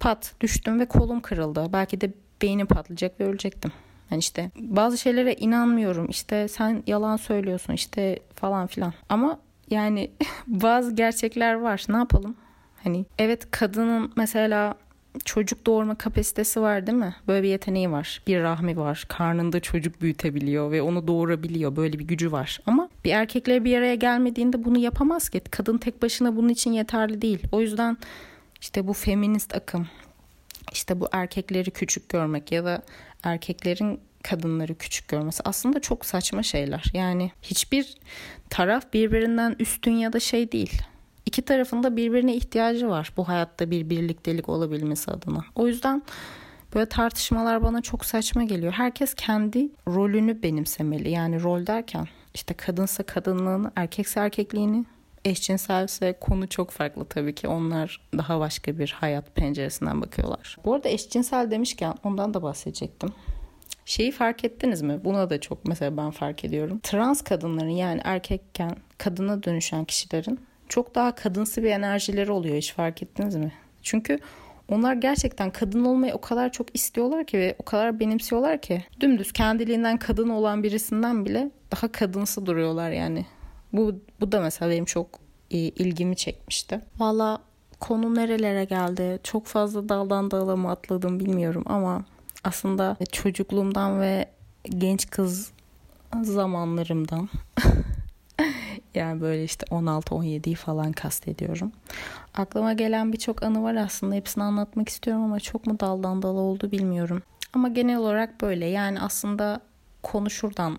Pat düştüm ve kolum kırıldı. Belki de beynim patlayacak ve ölecektim. Yani işte bazı şeylere inanmıyorum. İşte sen yalan söylüyorsun işte falan filan. Ama yani *laughs* bazı gerçekler var. Ne yapalım? Hani evet kadının mesela çocuk doğurma kapasitesi var değil mi? Böyle bir yeteneği var. Bir rahmi var. Karnında çocuk büyütebiliyor ve onu doğurabiliyor. Böyle bir gücü var. Ama bir erkekle bir araya gelmediğinde bunu yapamaz ki. Kadın tek başına bunun için yeterli değil. O yüzden işte bu feminist akım işte bu erkekleri küçük görmek ya da erkeklerin kadınları küçük görmesi aslında çok saçma şeyler. Yani hiçbir taraf birbirinden üstün ya da şey değil. İki tarafın da birbirine ihtiyacı var bu hayatta bir birliktelik olabilmesi adına. O yüzden böyle tartışmalar bana çok saçma geliyor. Herkes kendi rolünü benimsemeli. Yani rol derken işte kadınsa kadınlığını, erkekse erkekliğini, eşcinselse konu çok farklı tabii ki. Onlar daha başka bir hayat penceresinden bakıyorlar. Bu arada eşcinsel demişken ondan da bahsedecektim. Şeyi fark ettiniz mi? Buna da çok mesela ben fark ediyorum. Trans kadınların yani erkekken kadına dönüşen kişilerin çok daha kadınsı bir enerjileri oluyor hiç fark ettiniz mi? Çünkü onlar gerçekten kadın olmayı o kadar çok istiyorlar ki ve o kadar benimsiyorlar ki dümdüz kendiliğinden kadın olan birisinden bile daha kadınsı duruyorlar yani. Bu, bu da mesela benim çok e, ilgimi çekmişti. Valla konu nerelere geldi? Çok fazla daldan dala mı atladım bilmiyorum ama aslında çocukluğumdan ve genç kız zamanlarımdan *laughs* *laughs* yani böyle işte 16-17'yi falan kastediyorum. Aklıma gelen birçok anı var aslında. Hepsini anlatmak istiyorum ama çok mu daldan dala oldu bilmiyorum. Ama genel olarak böyle. Yani aslında konu şuradan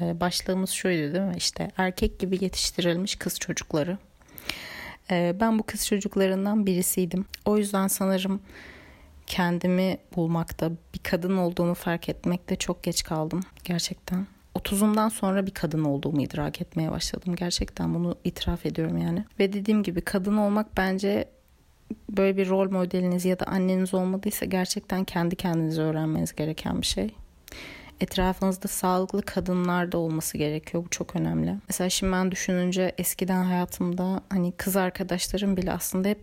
e, başlığımız şuydu değil mi? İşte erkek gibi yetiştirilmiş kız çocukları. E, ben bu kız çocuklarından birisiydim. O yüzden sanırım kendimi bulmakta, bir kadın olduğumu fark etmekte çok geç kaldım gerçekten. 30'umdan sonra bir kadın olduğumu idrak etmeye başladım. Gerçekten bunu itiraf ediyorum yani. Ve dediğim gibi kadın olmak bence böyle bir rol modeliniz ya da anneniz olmadıysa gerçekten kendi kendinize öğrenmeniz gereken bir şey etrafınızda sağlıklı kadınlar da olması gerekiyor. Bu çok önemli. Mesela şimdi ben düşününce eskiden hayatımda hani kız arkadaşlarım bile aslında hep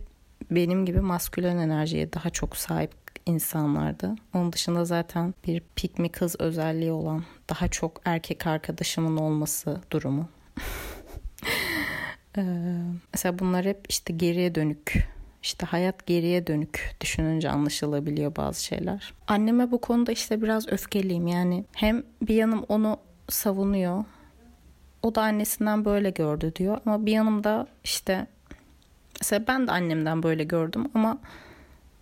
benim gibi maskülen enerjiye daha çok sahip insanlardı. Onun dışında zaten bir pikmi kız özelliği olan daha çok erkek arkadaşımın olması durumu. *laughs* ee, mesela bunlar hep işte geriye dönük işte hayat geriye dönük düşününce anlaşılabiliyor bazı şeyler. Anneme bu konuda işte biraz öfkeliyim yani hem bir yanım onu savunuyor o da annesinden böyle gördü diyor ama bir yanım da işte mesela ben de annemden böyle gördüm ama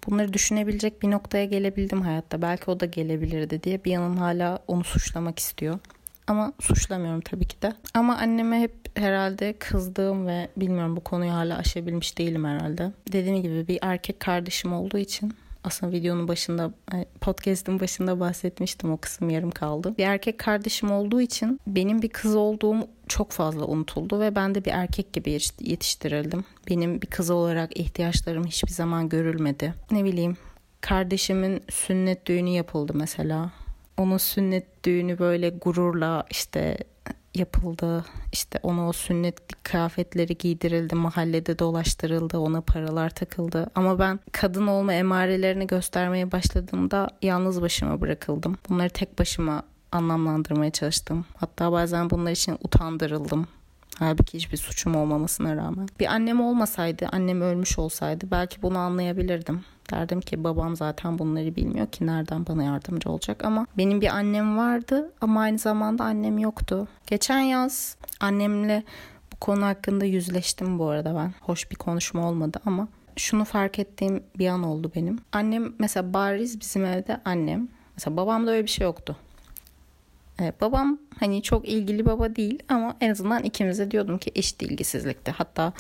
bunları düşünebilecek bir noktaya gelebildim hayatta. Belki o da gelebilirdi diye bir yanım hala onu suçlamak istiyor. Ama suçlamıyorum tabii ki de. Ama anneme hep herhalde kızdığım ve bilmiyorum bu konuyu hala aşabilmiş değilim herhalde. Dediğim gibi bir erkek kardeşim olduğu için aslında videonun başında e, podcast'ın başında bahsetmiştim o kısım yarım kaldı. Bir erkek kardeşim olduğu için benim bir kız olduğum çok fazla unutuldu ve ben de bir erkek gibi yetiştirildim. Benim bir kız olarak ihtiyaçlarım hiçbir zaman görülmedi. Ne bileyim kardeşimin sünnet düğünü yapıldı mesela. Onun sünnet düğünü böyle gururla işte yapıldı. İşte ona o sünnet kıyafetleri giydirildi, mahallede dolaştırıldı, ona paralar takıldı. Ama ben kadın olma emarelerini göstermeye başladığımda yalnız başıma bırakıldım. Bunları tek başıma anlamlandırmaya çalıştım. Hatta bazen bunlar için utandırıldım. Halbuki hiçbir suçum olmamasına rağmen. Bir annem olmasaydı, annem ölmüş olsaydı belki bunu anlayabilirdim. Derdim ki babam zaten bunları bilmiyor ki nereden bana yardımcı olacak ama benim bir annem vardı ama aynı zamanda annem yoktu. Geçen yaz annemle bu konu hakkında yüzleştim bu arada ben. Hoş bir konuşma olmadı ama şunu fark ettiğim bir an oldu benim. Annem mesela bariz bizim evde annem. Mesela babamda öyle bir şey yoktu. Ee, babam hani çok ilgili baba değil ama en azından ikimize diyordum ki eşit ilgisizlikte. Hatta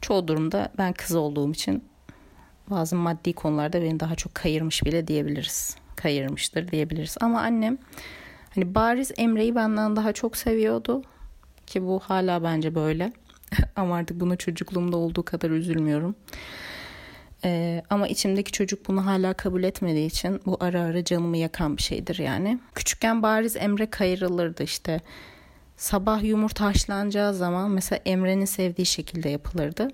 çoğu durumda ben kız olduğum için bazı maddi konularda beni daha çok kayırmış bile diyebiliriz. Kayırmıştır diyebiliriz. Ama annem hani bariz Emre'yi benden daha çok seviyordu. Ki bu hala bence böyle. *laughs* ama artık bunu çocukluğumda olduğu kadar üzülmüyorum. Ee, ama içimdeki çocuk bunu hala kabul etmediği için bu ara ara canımı yakan bir şeydir yani. Küçükken bariz Emre kayırılırdı işte. Sabah yumurta haşlanacağı zaman mesela Emre'nin sevdiği şekilde yapılırdı.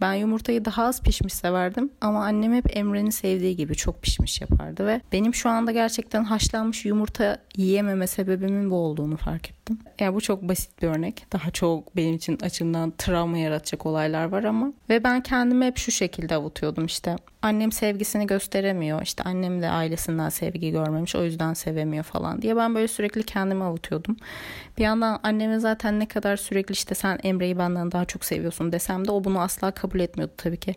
Ben yumurtayı daha az pişmiş severdim ama annem hep Emre'nin sevdiği gibi çok pişmiş yapardı ve benim şu anda gerçekten haşlanmış yumurta yiyememe sebebimin bu olduğunu fark ettim. Yani bu çok basit bir örnek. Daha çok benim için açımdan travma yaratacak olaylar var ama ve ben kendimi hep şu şekilde avutuyordum işte. Annem sevgisini gösteremiyor. İşte annem de ailesinden sevgi görmemiş o yüzden sevemiyor falan diye ben böyle sürekli kendimi avutuyordum. Bir yandan anneme zaten ne kadar sürekli işte sen Emre'yi benden daha çok seviyorsun desem de o bunu asla kabul etmiyordu tabii ki.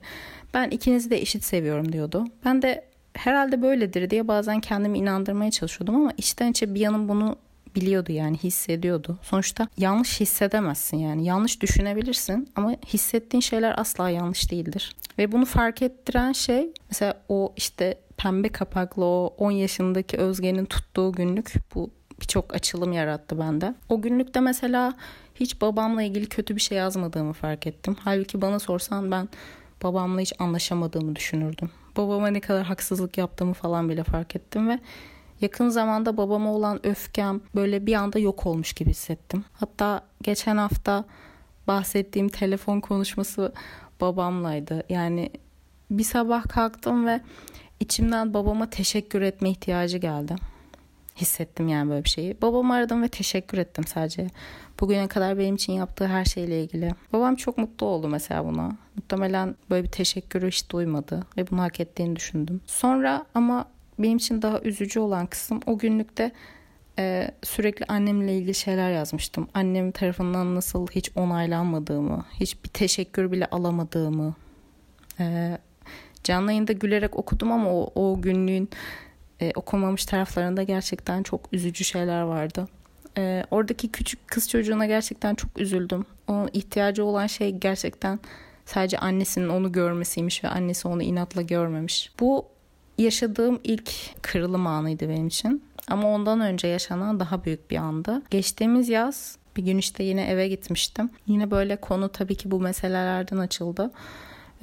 Ben ikinizi de eşit seviyorum diyordu. Ben de herhalde böyledir diye bazen kendimi inandırmaya çalışıyordum ama içten içe bir yanım bunu biliyordu yani hissediyordu. Sonuçta yanlış hissedemezsin yani yanlış düşünebilirsin ama hissettiğin şeyler asla yanlış değildir. Ve bunu fark ettiren şey mesela o işte pembe kapaklı o 10 yaşındaki Özge'nin tuttuğu günlük bu birçok açılım yarattı bende. O günlükte mesela hiç babamla ilgili kötü bir şey yazmadığımı fark ettim. Halbuki bana sorsan ben babamla hiç anlaşamadığımı düşünürdüm. Babama ne kadar haksızlık yaptığımı falan bile fark ettim ve yakın zamanda babama olan öfkem böyle bir anda yok olmuş gibi hissettim. Hatta geçen hafta bahsettiğim telefon konuşması babamlaydı. Yani bir sabah kalktım ve içimden babama teşekkür etme ihtiyacı geldi hissettim yani böyle bir şeyi. Babamı aradım ve teşekkür ettim sadece. Bugüne kadar benim için yaptığı her şeyle ilgili. Babam çok mutlu oldu mesela buna. Muhtemelen böyle bir teşekkürü hiç duymadı ve bunu hak ettiğini düşündüm. Sonra ama benim için daha üzücü olan kısım o günlükte e, sürekli annemle ilgili şeyler yazmıştım. Annem tarafından nasıl hiç onaylanmadığımı, hiç bir teşekkür bile alamadığımı. E, canlı yayında gülerek okudum ama o, o günlüğün e, okumamış taraflarında gerçekten çok üzücü şeyler vardı. E, oradaki küçük kız çocuğuna gerçekten çok üzüldüm. Onun ihtiyacı olan şey gerçekten sadece annesinin onu görmesiymiş ve annesi onu inatla görmemiş. Bu yaşadığım ilk kırılım anıydı benim için. Ama ondan önce yaşanan daha büyük bir andı. Geçtiğimiz yaz bir gün işte yine eve gitmiştim. Yine böyle konu tabii ki bu meselelerden açıldı.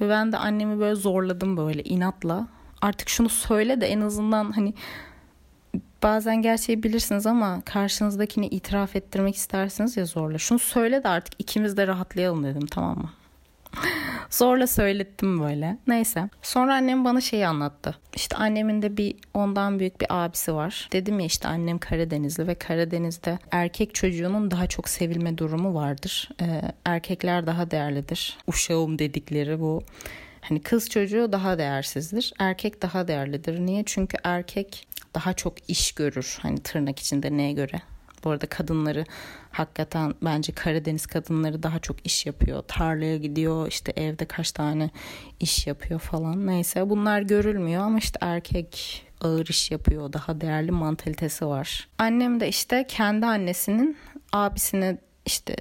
Ve ben de annemi böyle zorladım böyle inatla artık şunu söyle de en azından hani bazen gerçeği bilirsiniz ama karşınızdakini itiraf ettirmek istersiniz ya zorla. Şunu söyle de artık ikimiz de rahatlayalım dedim tamam mı? *laughs* Zorla söylettim böyle. Neyse. Sonra annem bana şeyi anlattı. İşte annemin de bir ondan büyük bir abisi var. Dedim ya işte annem Karadenizli ve Karadeniz'de erkek çocuğunun daha çok sevilme durumu vardır. Ee, erkekler daha değerlidir. Uşağım dedikleri bu Hani kız çocuğu daha değersizdir. Erkek daha değerlidir. Niye? Çünkü erkek daha çok iş görür. Hani tırnak içinde neye göre? Bu arada kadınları hakikaten bence Karadeniz kadınları daha çok iş yapıyor. Tarlaya gidiyor işte evde kaç tane iş yapıyor falan. Neyse bunlar görülmüyor ama işte erkek ağır iş yapıyor. Daha değerli mantalitesi var. Annem de işte kendi annesinin abisine işte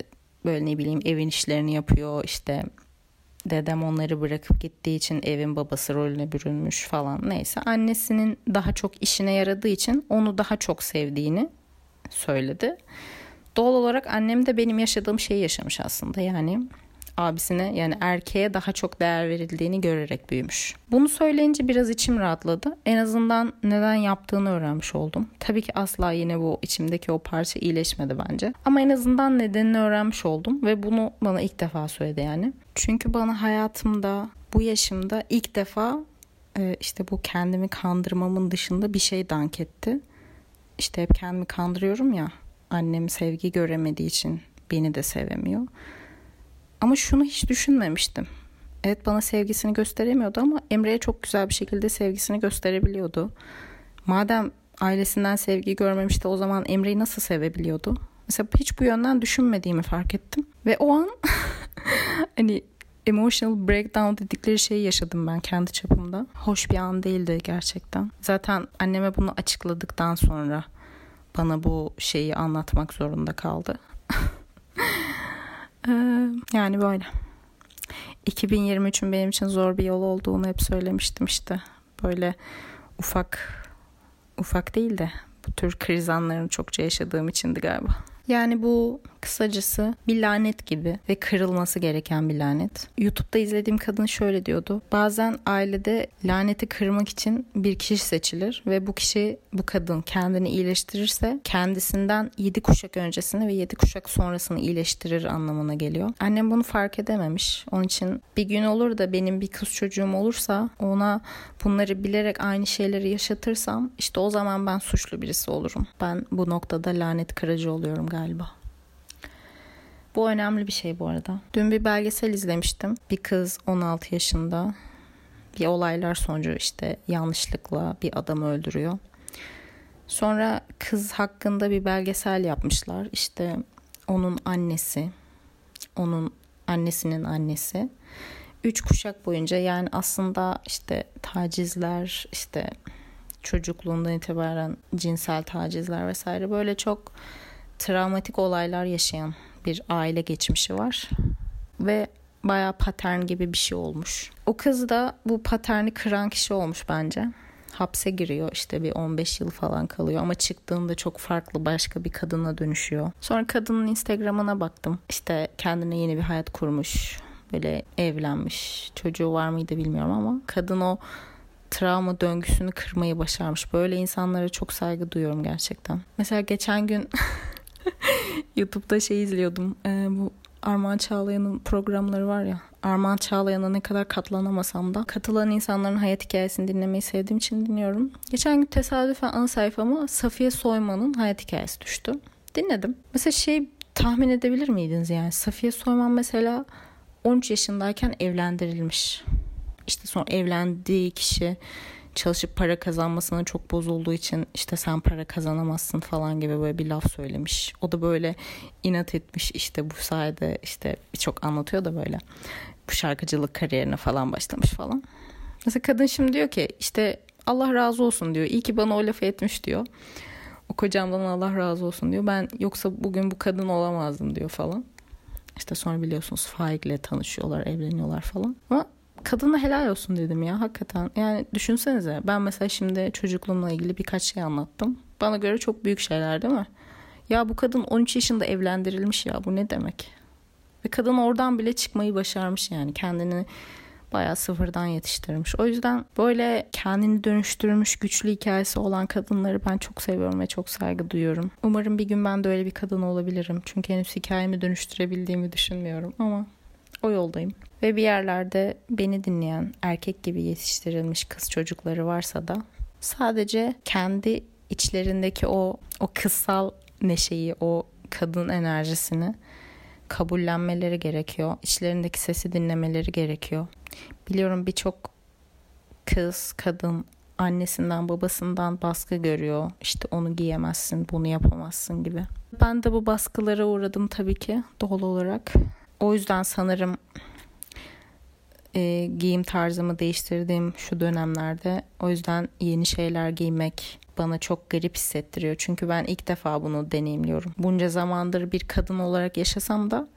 böyle ne bileyim evin işlerini yapıyor işte dedem onları bırakıp gittiği için evin babası rolüne bürünmüş falan neyse. Annesinin daha çok işine yaradığı için onu daha çok sevdiğini söyledi. Doğal olarak annem de benim yaşadığım şeyi yaşamış aslında. Yani abisine yani erkeğe daha çok değer verildiğini görerek büyümüş. Bunu söyleyince biraz içim rahatladı. En azından neden yaptığını öğrenmiş oldum. Tabii ki asla yine bu içimdeki o parça iyileşmedi bence. Ama en azından nedenini öğrenmiş oldum ve bunu bana ilk defa söyledi yani. Çünkü bana hayatımda bu yaşımda ilk defa e, işte bu kendimi kandırmamın dışında bir şey dank etti. İşte hep kendimi kandırıyorum ya. Annem sevgi göremediği için beni de sevemiyor. Ama şunu hiç düşünmemiştim. Evet bana sevgisini gösteremiyordu ama Emre'ye çok güzel bir şekilde sevgisini gösterebiliyordu. Madem ailesinden sevgi görmemişti o zaman Emre'yi nasıl sevebiliyordu? Mesela hiç bu yönden düşünmediğimi fark ettim. Ve o an *laughs* hani emotional breakdown dedikleri şeyi yaşadım ben kendi çapımda. Hoş bir an değildi gerçekten. Zaten anneme bunu açıkladıktan sonra bana bu şeyi anlatmak zorunda kaldı. *laughs* Ee, yani böyle. 2023'ün benim için zor bir yol olduğunu hep söylemiştim işte. Böyle ufak ufak değil de bu tür kriz anlarını çokça yaşadığım içindi galiba. Yani bu kısacası bir lanet gibi ve kırılması gereken bir lanet. YouTube'da izlediğim kadın şöyle diyordu. Bazen ailede laneti kırmak için bir kişi seçilir ve bu kişi bu kadın kendini iyileştirirse kendisinden 7 kuşak öncesini ve 7 kuşak sonrasını iyileştirir anlamına geliyor. Annem bunu fark edememiş. Onun için bir gün olur da benim bir kız çocuğum olursa ona bunları bilerek aynı şeyleri yaşatırsam işte o zaman ben suçlu birisi olurum. Ben bu noktada lanet kırıcı oluyorum galiba. Bu önemli bir şey bu arada. Dün bir belgesel izlemiştim. Bir kız 16 yaşında bir olaylar sonucu işte yanlışlıkla bir adamı öldürüyor. Sonra kız hakkında bir belgesel yapmışlar. İşte onun annesi, onun annesinin annesi. Üç kuşak boyunca yani aslında işte tacizler, işte çocukluğundan itibaren cinsel tacizler vesaire böyle çok travmatik olaylar yaşayan bir aile geçmişi var. Ve bayağı patern gibi bir şey olmuş. O kız da bu paterni kıran kişi olmuş bence. Hapse giriyor işte bir 15 yıl falan kalıyor ama çıktığında çok farklı başka bir kadına dönüşüyor. Sonra kadının Instagram'ına baktım. İşte kendine yeni bir hayat kurmuş. Böyle evlenmiş. Çocuğu var mıydı bilmiyorum ama kadın o travma döngüsünü kırmayı başarmış. Böyle insanlara çok saygı duyuyorum gerçekten. Mesela geçen gün *laughs* *laughs* YouTube'da şey izliyordum. Ee, bu Armağan Çağlayan'ın programları var ya. Armağan Çağlayan'a ne kadar katlanamasam da katılan insanların hayat hikayesini dinlemeyi sevdiğim için dinliyorum. Geçen gün tesadüfen ana sayfama Safiye Soyman'ın hayat hikayesi düştü. Dinledim. Mesela şey tahmin edebilir miydiniz yani? Safiye Soyman mesela 13 yaşındayken evlendirilmiş. İşte sonra evlendiği kişi çalışıp para kazanmasına çok bozulduğu için işte sen para kazanamazsın falan gibi böyle bir laf söylemiş. O da böyle inat etmiş işte bu sayede işte birçok anlatıyor da böyle bu şarkıcılık kariyerine falan başlamış falan. Mesela kadın şimdi diyor ki işte Allah razı olsun diyor. İyi ki bana o lafı etmiş diyor. O kocamdan Allah razı olsun diyor. Ben yoksa bugün bu kadın olamazdım diyor falan. İşte sonra biliyorsunuz Faik ile tanışıyorlar, evleniyorlar falan. Ama kadına helal olsun dedim ya hakikaten. Yani düşünsenize ben mesela şimdi çocukluğumla ilgili birkaç şey anlattım. Bana göre çok büyük şeyler değil mi? Ya bu kadın 13 yaşında evlendirilmiş ya bu ne demek? Ve kadın oradan bile çıkmayı başarmış yani kendini bayağı sıfırdan yetiştirmiş. O yüzden böyle kendini dönüştürmüş güçlü hikayesi olan kadınları ben çok seviyorum ve çok saygı duyuyorum. Umarım bir gün ben de öyle bir kadın olabilirim. Çünkü henüz hikayemi dönüştürebildiğimi düşünmüyorum ama o yoldayım. Ve bir yerlerde beni dinleyen erkek gibi yetiştirilmiş kız çocukları varsa da sadece kendi içlerindeki o o kızsal neşeyi, o kadın enerjisini kabullenmeleri gerekiyor. İçlerindeki sesi dinlemeleri gerekiyor. Biliyorum birçok kız, kadın annesinden babasından baskı görüyor. İşte onu giyemezsin, bunu yapamazsın gibi. Ben de bu baskılara uğradım tabii ki doğal olarak. O yüzden sanırım e, giyim tarzımı değiştirdiğim şu dönemlerde o yüzden yeni şeyler giymek bana çok garip hissettiriyor. Çünkü ben ilk defa bunu deneyimliyorum. Bunca zamandır bir kadın olarak yaşasam da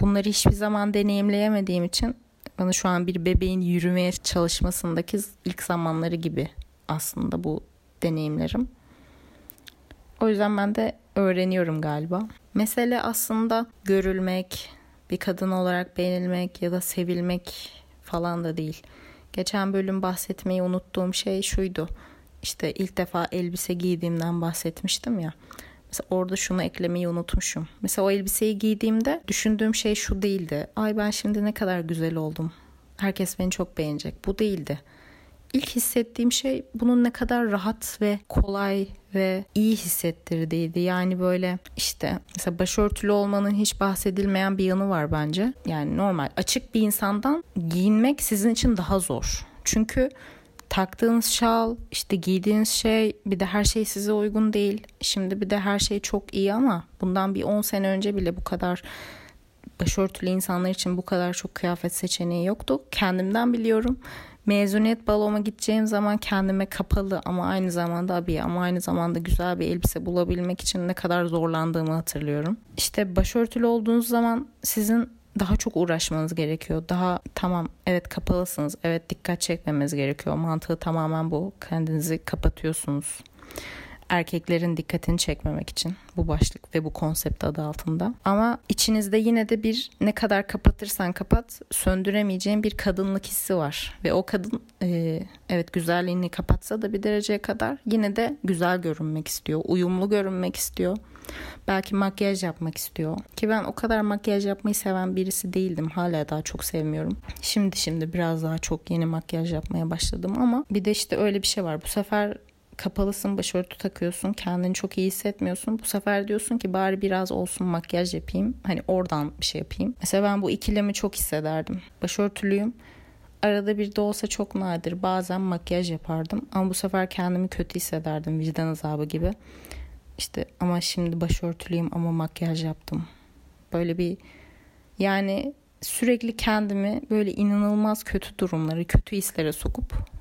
bunları hiçbir zaman deneyimleyemediğim için bana şu an bir bebeğin yürümeye çalışmasındaki ilk zamanları gibi aslında bu deneyimlerim. O yüzden ben de öğreniyorum galiba. Mesele aslında görülmek, bir kadın olarak beğenilmek ya da sevilmek falan da değil. Geçen bölüm bahsetmeyi unuttuğum şey şuydu. İşte ilk defa elbise giydiğimden bahsetmiştim ya. Mesela orada şunu eklemeyi unutmuşum. Mesela o elbiseyi giydiğimde düşündüğüm şey şu değildi. Ay ben şimdi ne kadar güzel oldum. Herkes beni çok beğenecek. Bu değildi. İlk hissettiğim şey bunun ne kadar rahat ve kolay ve iyi hissettirdiğiydi. Yani böyle işte mesela başörtülü olmanın hiç bahsedilmeyen bir yanı var bence. Yani normal açık bir insandan giyinmek sizin için daha zor. Çünkü taktığınız şal, işte giydiğiniz şey bir de her şey size uygun değil. Şimdi bir de her şey çok iyi ama bundan bir 10 sene önce bile bu kadar başörtülü insanlar için bu kadar çok kıyafet seçeneği yoktu. Kendimden biliyorum. Mezuniyet baloma gideceğim zaman kendime kapalı ama aynı zamanda abiye ama aynı zamanda güzel bir elbise bulabilmek için ne kadar zorlandığımı hatırlıyorum. İşte başörtülü olduğunuz zaman sizin daha çok uğraşmanız gerekiyor. Daha tamam evet kapalısınız. Evet dikkat çekmemeniz gerekiyor. Mantığı tamamen bu. Kendinizi kapatıyorsunuz. Erkeklerin dikkatini çekmemek için bu başlık ve bu konsept adı altında. Ama içinizde yine de bir ne kadar kapatırsan kapat söndüremeyeceğin bir kadınlık hissi var. Ve o kadın e, evet güzelliğini kapatsa da bir dereceye kadar yine de güzel görünmek istiyor. Uyumlu görünmek istiyor. Belki makyaj yapmak istiyor. Ki ben o kadar makyaj yapmayı seven birisi değildim. Hala daha çok sevmiyorum. Şimdi şimdi biraz daha çok yeni makyaj yapmaya başladım ama bir de işte öyle bir şey var. Bu sefer kapalısın, başörtü takıyorsun, kendini çok iyi hissetmiyorsun. Bu sefer diyorsun ki bari biraz olsun makyaj yapayım. Hani oradan bir şey yapayım. Mesela ben bu ikilemi çok hissederdim. Başörtülüyüm. Arada bir de olsa çok nadir. Bazen makyaj yapardım. Ama bu sefer kendimi kötü hissederdim. Vicdan azabı gibi. İşte ama şimdi başörtülüyüm ama makyaj yaptım. Böyle bir yani sürekli kendimi böyle inanılmaz kötü durumları, kötü hislere sokup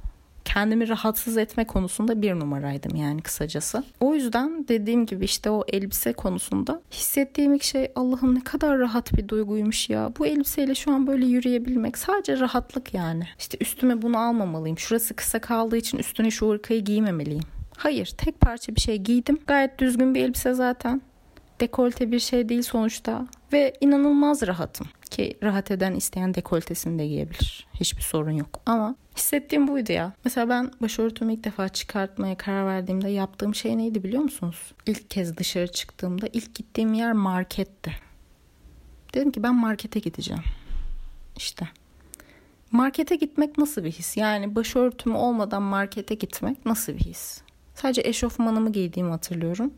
kendimi rahatsız etme konusunda bir numaraydım yani kısacası. O yüzden dediğim gibi işte o elbise konusunda hissettiğim ilk şey Allah'ım ne kadar rahat bir duyguymuş ya. Bu elbiseyle şu an böyle yürüyebilmek sadece rahatlık yani. İşte üstüme bunu almamalıyım. Şurası kısa kaldığı için üstüne şu hırkayı giymemeliyim. Hayır tek parça bir şey giydim. Gayet düzgün bir elbise zaten. Dekolte bir şey değil sonuçta. Ve inanılmaz rahatım. Ki rahat eden isteyen dekoltesini de giyebilir. Hiçbir sorun yok. Ama hissettiğim buydu ya. Mesela ben başörtümü ilk defa çıkartmaya karar verdiğimde yaptığım şey neydi biliyor musunuz? İlk kez dışarı çıktığımda ilk gittiğim yer marketti. Dedim ki ben markete gideceğim. İşte. Markete gitmek nasıl bir his? Yani başörtüm olmadan markete gitmek nasıl bir his? Sadece eşofmanımı giydiğimi hatırlıyorum.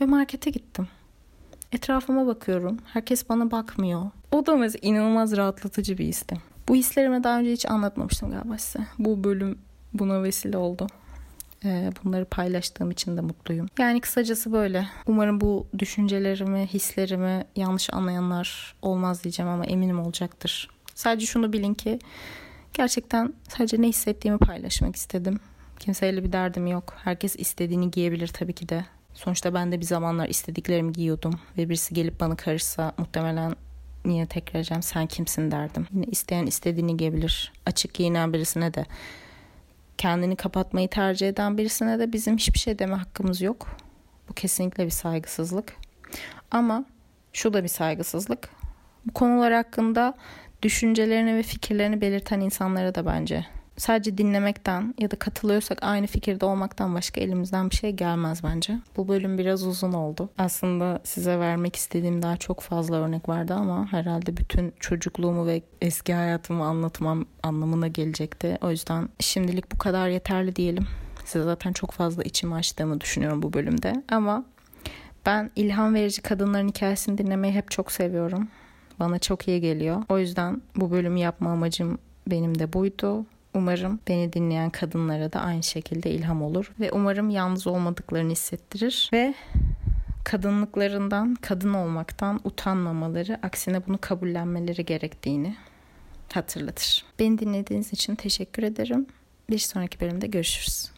Ve markete gittim. Etrafıma bakıyorum. Herkes bana bakmıyor. O da mesela inanılmaz rahatlatıcı bir histi. Bu hislerimi daha önce hiç anlatmamıştım galiba size. Bu bölüm buna vesile oldu. Ee, bunları paylaştığım için de mutluyum. Yani kısacası böyle. Umarım bu düşüncelerimi, hislerimi yanlış anlayanlar olmaz diyeceğim ama eminim olacaktır. Sadece şunu bilin ki gerçekten sadece ne hissettiğimi paylaşmak istedim. Kimseyle bir derdim yok. Herkes istediğini giyebilir tabii ki de. Sonuçta ben de bir zamanlar istediklerimi giyiyordum ve birisi gelip bana karışsa muhtemelen niye tekrar edeceğim sen kimsin derdim. Yine isteyen istediğini giyebilir. Açık giyinen birisine de kendini kapatmayı tercih eden birisine de bizim hiçbir şey deme hakkımız yok. Bu kesinlikle bir saygısızlık. Ama şu da bir saygısızlık. Bu konular hakkında düşüncelerini ve fikirlerini belirten insanlara da bence sadece dinlemekten ya da katılıyorsak aynı fikirde olmaktan başka elimizden bir şey gelmez bence. Bu bölüm biraz uzun oldu. Aslında size vermek istediğim daha çok fazla örnek vardı ama herhalde bütün çocukluğumu ve eski hayatımı anlatmam anlamına gelecekti. O yüzden şimdilik bu kadar yeterli diyelim. Size zaten çok fazla içimi açtığımı düşünüyorum bu bölümde ama ben ilham verici kadınların hikayesini dinlemeyi hep çok seviyorum. Bana çok iyi geliyor. O yüzden bu bölümü yapma amacım benim de buydu. Umarım beni dinleyen kadınlara da aynı şekilde ilham olur ve umarım yalnız olmadıklarını hissettirir ve kadınlıklarından, kadın olmaktan utanmamaları, aksine bunu kabullenmeleri gerektiğini hatırlatır. Beni dinlediğiniz için teşekkür ederim. Bir sonraki bölümde görüşürüz.